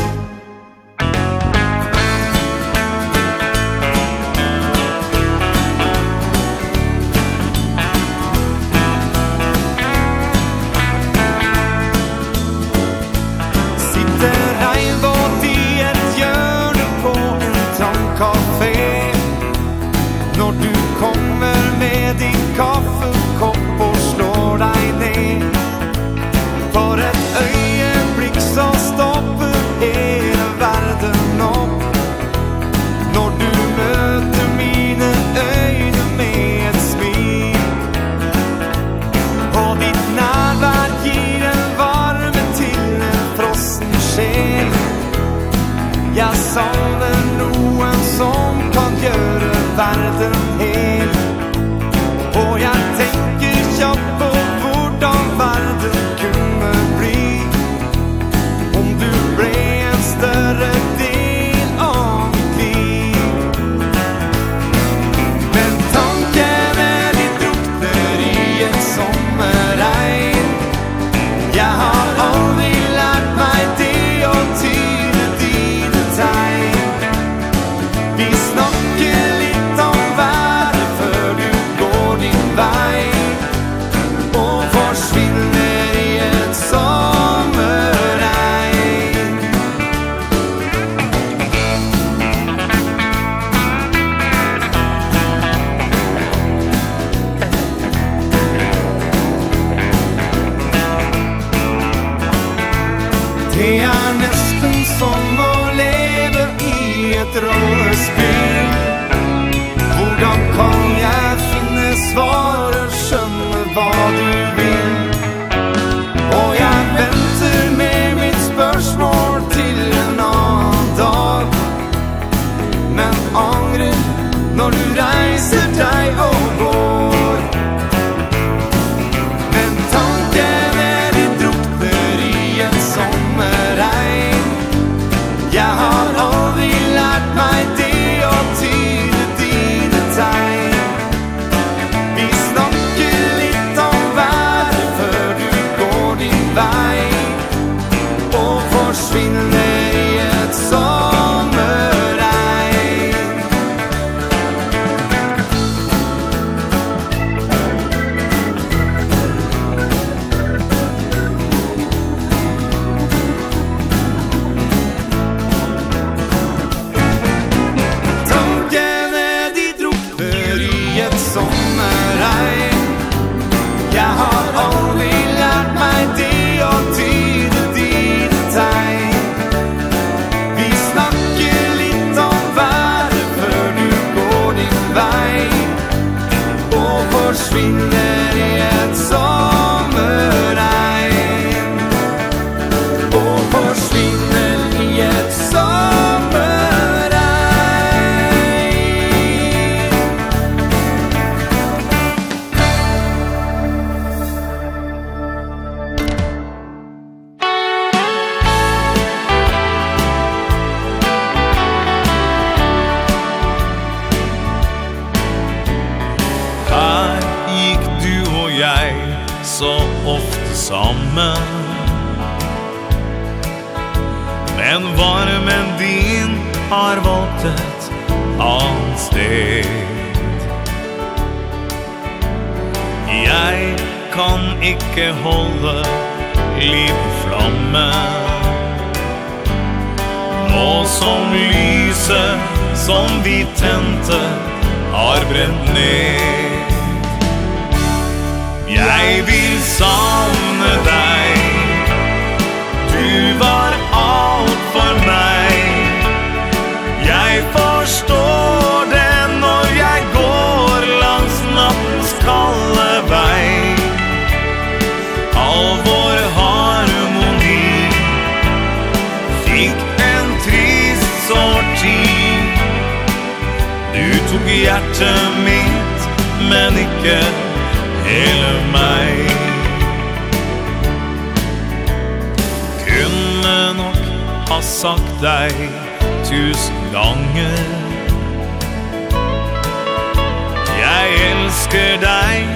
elsker deg,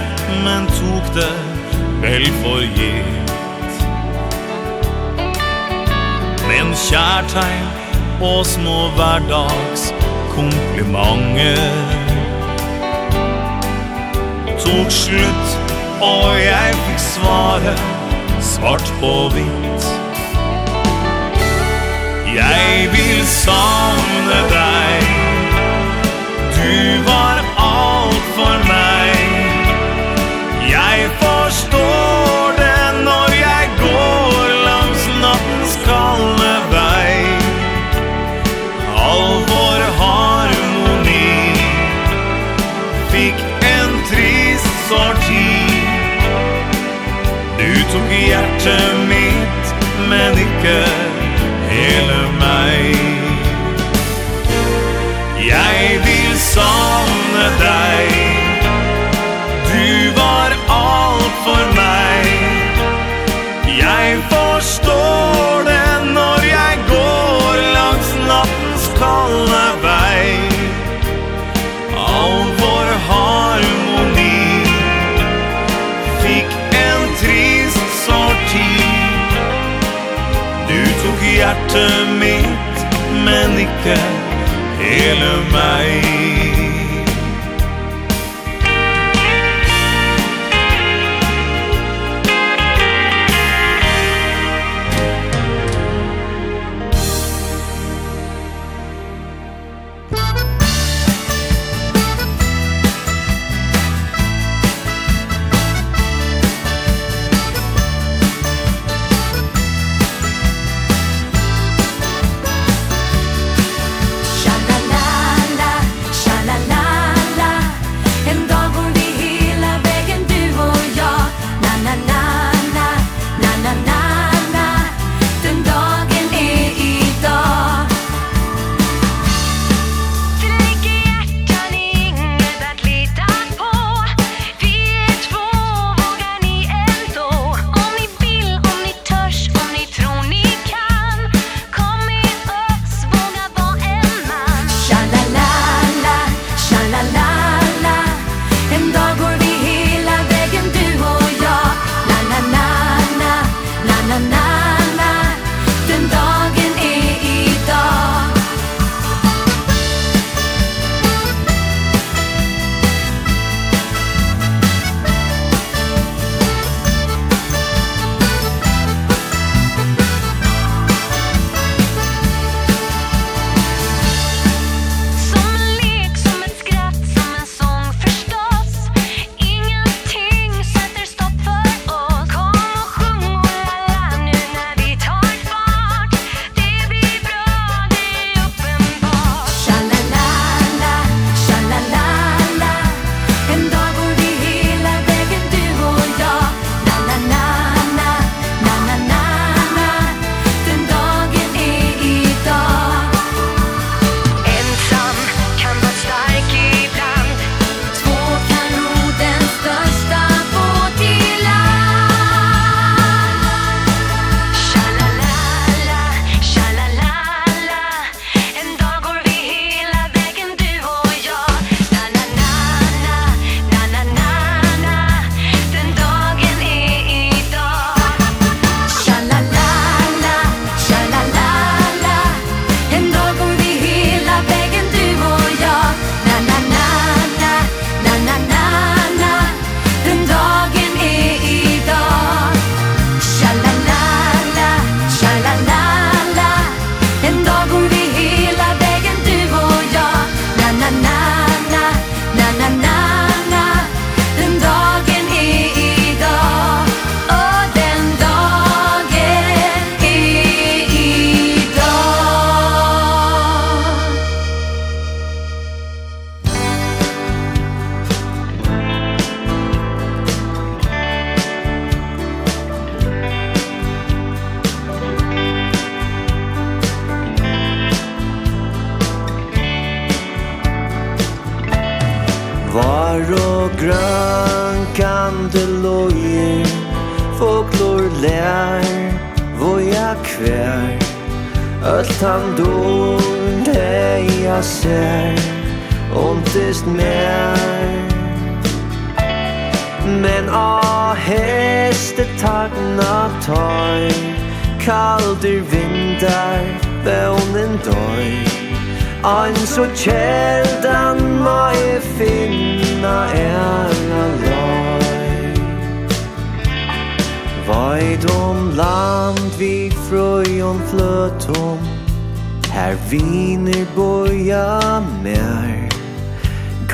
men tok det vel for gitt. Men kjærtegn og små hverdags komplimenter Tok slutt, og jeg fikk svaret svart på hvitt. Jeg vil savne deg, du var alt for Tog hjertet mitt, men ikke hele meg Jeg vil sa hjerte mitt, men ikke hele meg.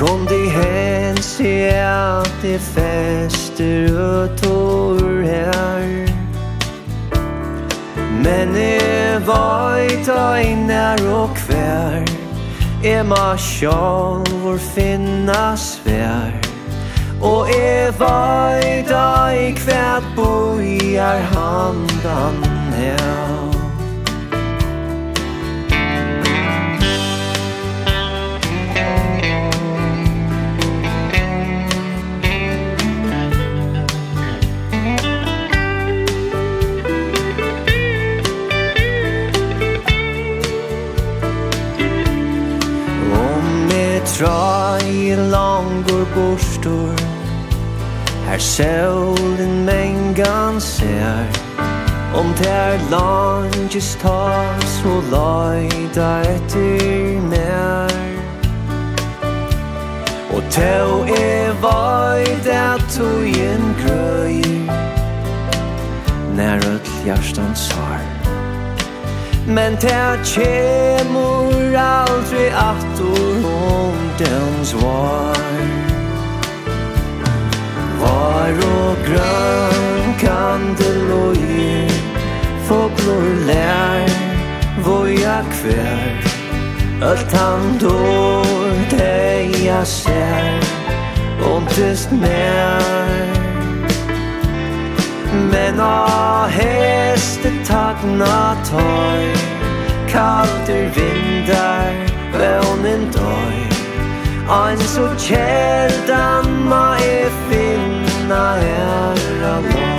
Kom dig hen, se at det fester och her. Men det var i dag og kvær. Er ma sjálvor finna svær. Og er vaida i kvært boiar handan her. tra i langur bostor Her solen mengan ser. Om ter langes ta Så laida etter mer. Og teo e vaid at tu i en grøy. Nær öll hjartan svar. Men det kjemur aldri attur om dens var Var og grønn loje Foglor lær Voja kvær Ölt han dår det jeg ser Ondest mer Men a hestet tagna tøy. Kaltur vindar, Vånen døy. Ein så kjeldan ma e finna herra løy